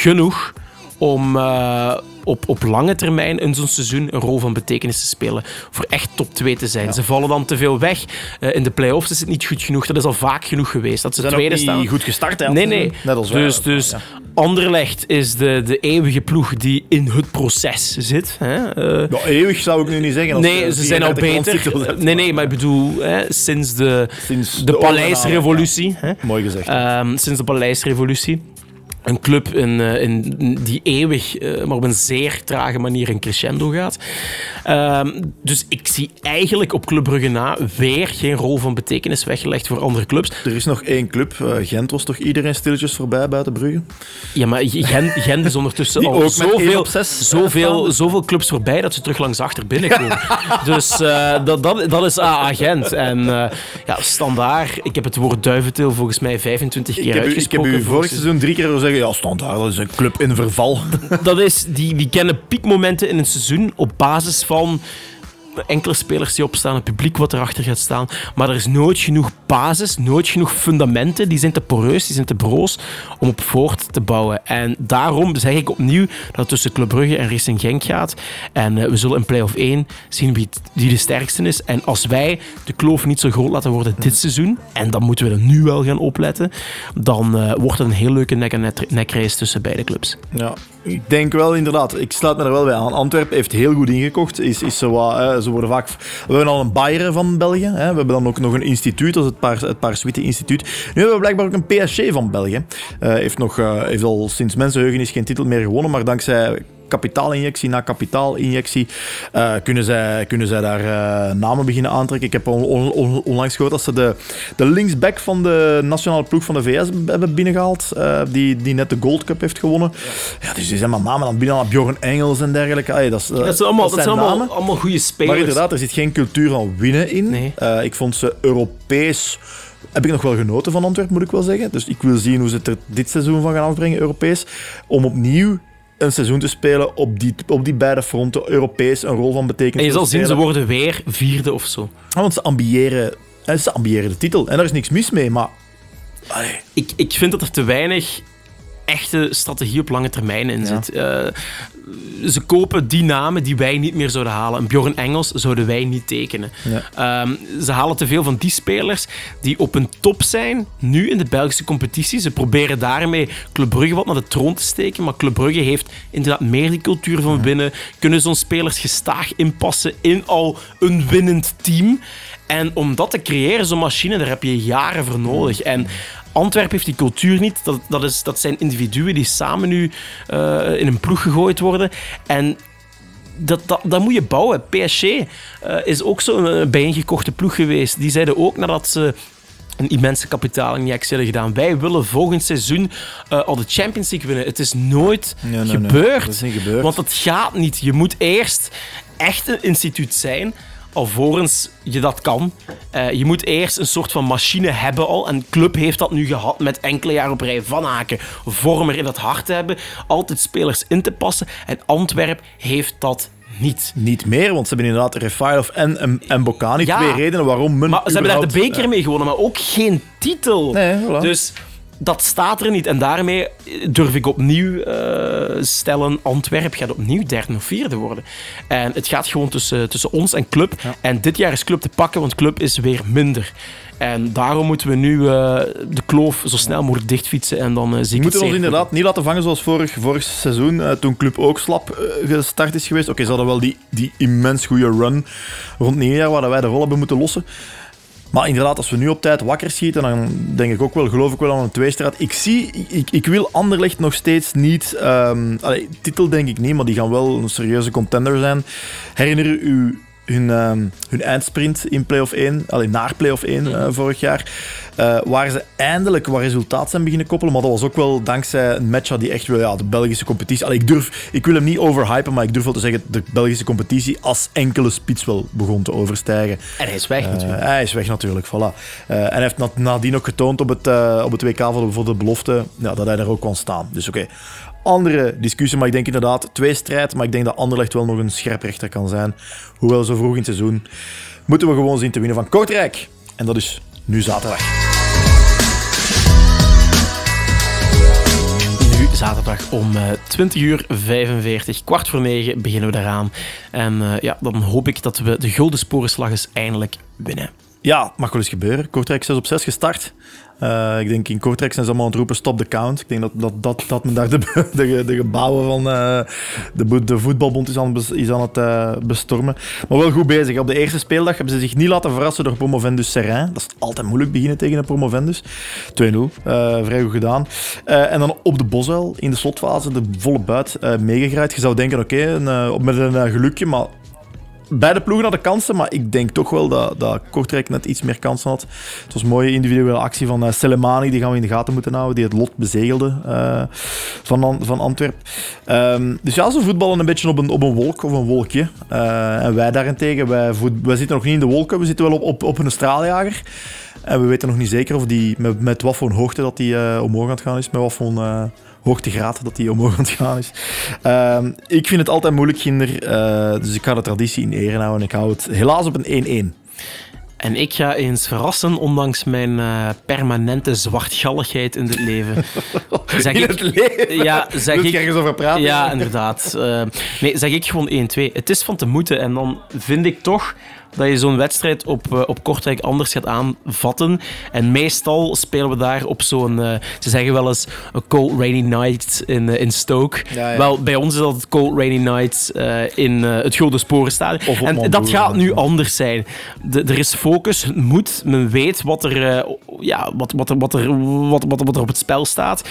genoeg om, eh, op, op lange termijn in zo'n seizoen een rol van betekenis te spelen. Voor echt top 2 te zijn. Ze vallen dan te veel weg. Eh, in de play-offs is het niet goed genoeg. Dat is al vaak genoeg geweest. Dat ze tweede ook niet staan. goed gestart. Hè, Nee, nee. Net als wij. dus dus Ja. Anderlecht is de, de eeuwige ploeg die in het proces zit. Hè? Eh, Ja, eeuwig zou ik nu niet zeggen. als nee, ze zijn al 34 landstitels beter. Nee, nee, maar ik bedoel, hè, sinds de, Sinds de, de Paleisrevolutie. hè. Mooi gezegd. Ehm, sinds de Paleisrevolutie. Een club in, eh, in, die eeuwig, eh, maar op een zeer trage manier in crescendo gaat. Ehm, dus ik zie eigenlijk op Club Brugge na weer geen rol van betekenis weggelegd voor andere clubs. er is nog één club. eh, Gent was toch iedereen stilletjes voorbij buiten Brugge? Ja, maar Gent, Gent is ondertussen al zoveel, zoveel, zoveel clubs voorbij dat ze terug langs achter binnenkomen. dus eh, dat, dat, dat is AA Gent. En eh, ja, standaard, ik heb het woord duiventil volgens mij 25 keer Ik heb, u, ik heb uitgesproken. u vorig seizoen drie keer zeggen, ja, standaard, dat is een club in verval. Dat is, die, die kennen piekmomenten in een seizoen op basis van van enkele spelers die opstaan, het publiek wat erachter gaat staan. Maar er is nooit genoeg basis, nooit genoeg fundamenten. Die zijn te poreus, die zijn te broos om op voort te bouwen. En daarom zeg ik opnieuw dat het tussen Club Brugge en Racing Genk gaat. En eh, we zullen in play-off 1 zien wie, wie de sterkste is. En als wij de kloof niet zo groot laten worden dit seizoen, en dan moeten we er nu wel gaan opletten, dan eh, wordt het een heel leuke nek-en-nek-race tussen beide clubs. Ja, ik denk wel inderdaad. Ik sluit me er wel bij aan. Antwerpen heeft heel goed ingekocht. Is, is zo wat, hè, ze worden vaak... We hebben al een Bayern van België. Hè. We hebben dan ook nog een instituut, is het, Paars, het Paarswitte Instituut. Nu hebben we blijkbaar ook een PSG van België. Eh, heeft, nog, eh, heeft al sinds mensenheugenis geen titel meer gewonnen, maar dankzij kapitaalinjectie na kapitaalinjectie eh, kunnen, zij, kunnen zij daar eh, namen beginnen aantrekken. Ik heb on- on- on- onlangs gehoord dat ze de, de linksback van de nationale ploeg van de VS hebben binnengehaald, eh, die, die net de Gold Cup heeft gewonnen. Ja, dus die zijn maar namen aan het binnen, Bjorn Engels en dergelijke. Allee, dat, is, Dat zijn allemaal, dat zijn allemaal, goede spelers. Maar inderdaad, er zit geen cultuur van winnen in. Nee. Ik vond ze Europees. Heb ik nog wel genoten van Antwerpen, moet ik wel zeggen. Dus ik wil zien hoe ze het er dit seizoen van gaan afbrengen, Europees. Om opnieuw een seizoen te spelen op die, op die beide fronten, Europees, een rol van betekenis. En je zal zien, ze worden weer vierde of zo. Want ze ambiëren, eh, ze ambiëren de titel. En daar is niks mis mee, maar... Allee, Ik, ik vind dat er te weinig echte strategie op lange termijn in zit. Eh, ze kopen die namen die wij niet meer zouden halen. Een Bjorn Engels zouden wij niet tekenen. Ehm, ze halen te veel van die spelers die op een top zijn, nu in de Belgische competitie. Ze proberen daarmee Club Brugge wat naar de troon te steken, maar Club Brugge heeft inderdaad meer die cultuur van binnen. Kunnen zo'n spelers gestaag inpassen in al een winnend team. En om dat te creëren, zo'n machine, daar heb je jaren voor nodig. En Antwerpen heeft die cultuur niet. Dat, dat, is, dat zijn individuen die samen nu eh, in een ploeg gegooid worden. En dat, dat, dat moet je bouwen. PSG eh, is ook zo'n eh, bijeengekochte ploeg geweest. Die zeiden ook nadat ze een immense kapitaalinjectie hadden gedaan. Wij willen volgend seizoen al de Champions League winnen. Het is nooit Nee, nee, nee. gebeurd. Dat is niet gebeurd. Want dat gaat niet. Je moet eerst echt een instituut zijn alvorens je dat kan. Eh, je moet eerst een soort van machine hebben al. En Club heeft dat nu gehad met enkele jaren op rij. Van Aken, Vormer in het hart te hebben. Altijd spelers in te passen. En Antwerp heeft dat niet. niet meer, want ze hebben inderdaad Refailov en, en, en Bocani. Ja. Twee redenen waarom men Maar ze hebben daar de beker mee gewonnen, maar ook geen titel. Nee, voilà. Dus dat staat er niet. En daarmee durf ik opnieuw eh, stellen, Antwerp gaat opnieuw derde of vierde worden. En het gaat gewoon tussen, tussen ons en Club. En dit jaar is Club te pakken, want Club is weer minder. En daarom moeten we nu eh, de kloof zo snel mogelijk dichtfietsen en dan zie We moeten ons inderdaad niet laten vangen zoals vorig, vorig seizoen, toen Club ook slap gestart is geweest. Oké, ze hadden wel die, die immens goede run rond nieuwjaar, waar wij de rol hebben moeten lossen. Maar inderdaad, als we nu op tijd wakker schieten, dan denk ik ook wel, geloof ik wel aan een tweestraat. Ik zie, ik, ik wil Anderlecht nog steeds niet, ehm, titel denk ik niet, maar die gaan wel een serieuze contender zijn. Herinner u hun, ehm, hun eindsprint in play-off 1, alleen naar play-off 1 eh, vorig jaar, eh, waar ze eindelijk wat resultaat zijn beginnen koppelen. Maar dat was ook wel dankzij een match die echt wel ja, de Belgische competitie. Allee, ik, durf, ik wil hem niet overhypen, maar ik durf wel te zeggen de Belgische competitie als enkele spits wel begon te overstijgen. En hij is weg Eh, natuurlijk. hij is weg natuurlijk, voilà. En hij heeft na- nadien ook getoond op het, op het WK voor de, voor de belofte ja, dat hij daar ook kon staan. Dus oké, andere discussie, maar ik denk inderdaad twee strijd, maar ik denk dat Anderlecht wel nog een scherprechter kan zijn. Hoewel zo vroeg in het seizoen moeten we gewoon zien te winnen van Kortrijk. En dat is nu zaterdag. Nu zaterdag om eh 20 uur 45, kwart voor 9 beginnen we daaraan. En eh, ja, dan hoop ik dat we de Gulden Sporenslag eens eindelijk winnen. Ja, mag wel eens gebeuren. Kortrijk 6 op 6 gestart. Eh, ik denk in Kortrijk zijn ze allemaal aan het roepen stop the count. Ik denk dat, dat, dat, dat men daar de, de, de gebouwen van eh, de, de voetbalbond is aan, is aan het eh, bestormen. Maar wel goed bezig. Op de eerste speeldag hebben ze zich niet laten verrassen door Promovendus Serrain. Dat is altijd moeilijk beginnen tegen een Promovendus. 2-0. Eh, vrij goed gedaan. En dan op de Bosuil in de slotfase de volle buit meegegraaid. Je zou denken, oké, op met een gelukje, maar Beide ploegen hadden kansen, maar ik denk toch wel dat, dat Kortrijk net iets meer kansen had. Het was een mooie individuele actie van uh, Selemani, die gaan we in de gaten moeten houden, die het lot bezegelde eh, van, An- van Antwerpen. Ehm, dus ja, ze voetballen een beetje op een, op een wolk of een wolkje. Eh, en wij daarentegen, wij, zitten nog niet in de wolken, we zitten wel op, op, een straaljager. En we weten nog niet zeker of die, met, met wat voor hoogte dat die omhoog het gaan is, met wat voor hoogtegraad dat die omhoog aan het gaan is. Ehm, ik vind het altijd moeilijk, Ginder, eh, dus ik ga de traditie in ere houden en ik hou het helaas op een 1-1. En ik ga eens verrassen, ondanks mijn eh, permanente zwartgalligheid in dit leven. Zeg In ik, het leven? Ja, zeg ik. ergens over praten? Ja, inderdaad. Eh, nee, zeg ik gewoon 1-2. Het is van te moeten. En dan vind ik toch dat je zo'n wedstrijd op, eh, op Kortrijk anders gaat aanvatten. En meestal spelen we daar op zo'n... eh, ze zeggen wel eens een cold rainy night in, eh, in Stoke. Ja, ja. Wel, bij ons is dat het cold rainy night in het Gulden Sporenstadion. En dat gaat nu anders zijn. De- er is focus, het moet, men weet wat er, ja, wat, wat, er, wat, er, wat, wat, wat er op het spel staat.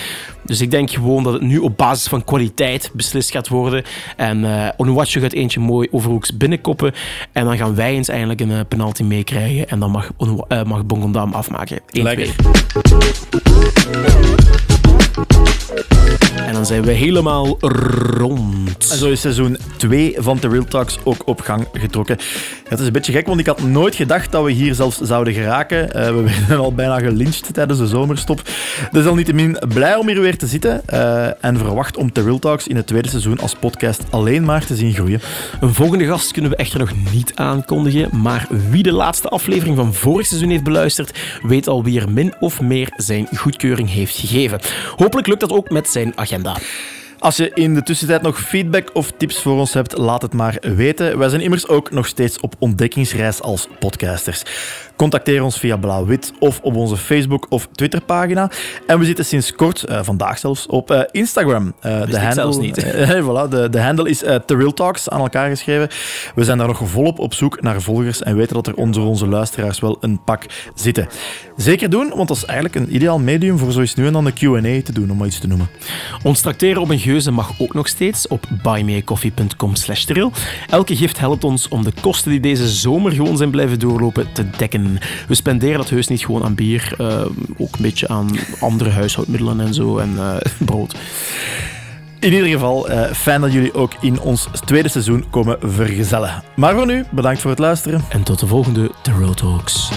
Dus ik denk gewoon dat het nu op basis van kwaliteit beslist gaat worden. En Onuachu gaat eentje mooi overhoeks binnenkoppen. En dan gaan wij eens eindelijk een eh, penalty meekrijgen. En dan mag, eh, mag Bongondam afmaken. 1-2. Lekker. Dan zijn we helemaal rond. En zo is seizoen 2 van The Real Talks ook op gang getrokken. Het is een beetje gek, want ik had nooit gedacht dat we hier zelfs zouden geraken. Eh, we werden al bijna gelyncht tijdens de zomerstop. Desalniettemin blij om hier weer te zitten eh, en verwacht om The Real Talks in het tweede seizoen als podcast alleen maar te zien groeien. Een volgende gast kunnen we echter nog niet aankondigen, maar wie de laatste aflevering van vorig seizoen heeft beluisterd, weet al wie er min of meer zijn goedkeuring heeft gegeven. Hopelijk lukt dat ook met zijn agenda. Als je in de tussentijd nog feedback of tips voor ons hebt, laat het maar weten. Wij zijn immers ook nog steeds op ontdekkingsreis als podcasters. Contacteer ons via Blauw-Wit of op onze Facebook- of Twitterpagina. En we zitten sinds kort, eh, vandaag zelfs, op eh, Instagram. Eh, de handle, zelfs niet. voilà, de, de handle is The Real Talks, aan elkaar geschreven. We zijn daar nog volop op zoek naar volgers en weten dat er onder onze luisteraars wel een pak zitten. Zeker doen, want dat is eigenlijk een ideaal medium voor zoiets nu en dan een Q&A te doen, om maar iets te noemen. Ons tracteren op een geuze mag ook nog steeds op buymeacoffee.com slash. Elke gift helpt ons om de kosten die deze zomer gewoon zijn blijven doorlopen te dekken. We spenderen dat heus niet gewoon aan bier, eh, ook een beetje aan andere huishoudmiddelen en zo en eh, brood. In ieder geval, eh, fijn dat jullie ook in ons tweede seizoen komen vergezellen. Maar voor nu, bedankt voor het luisteren. En tot de volgende The Talks.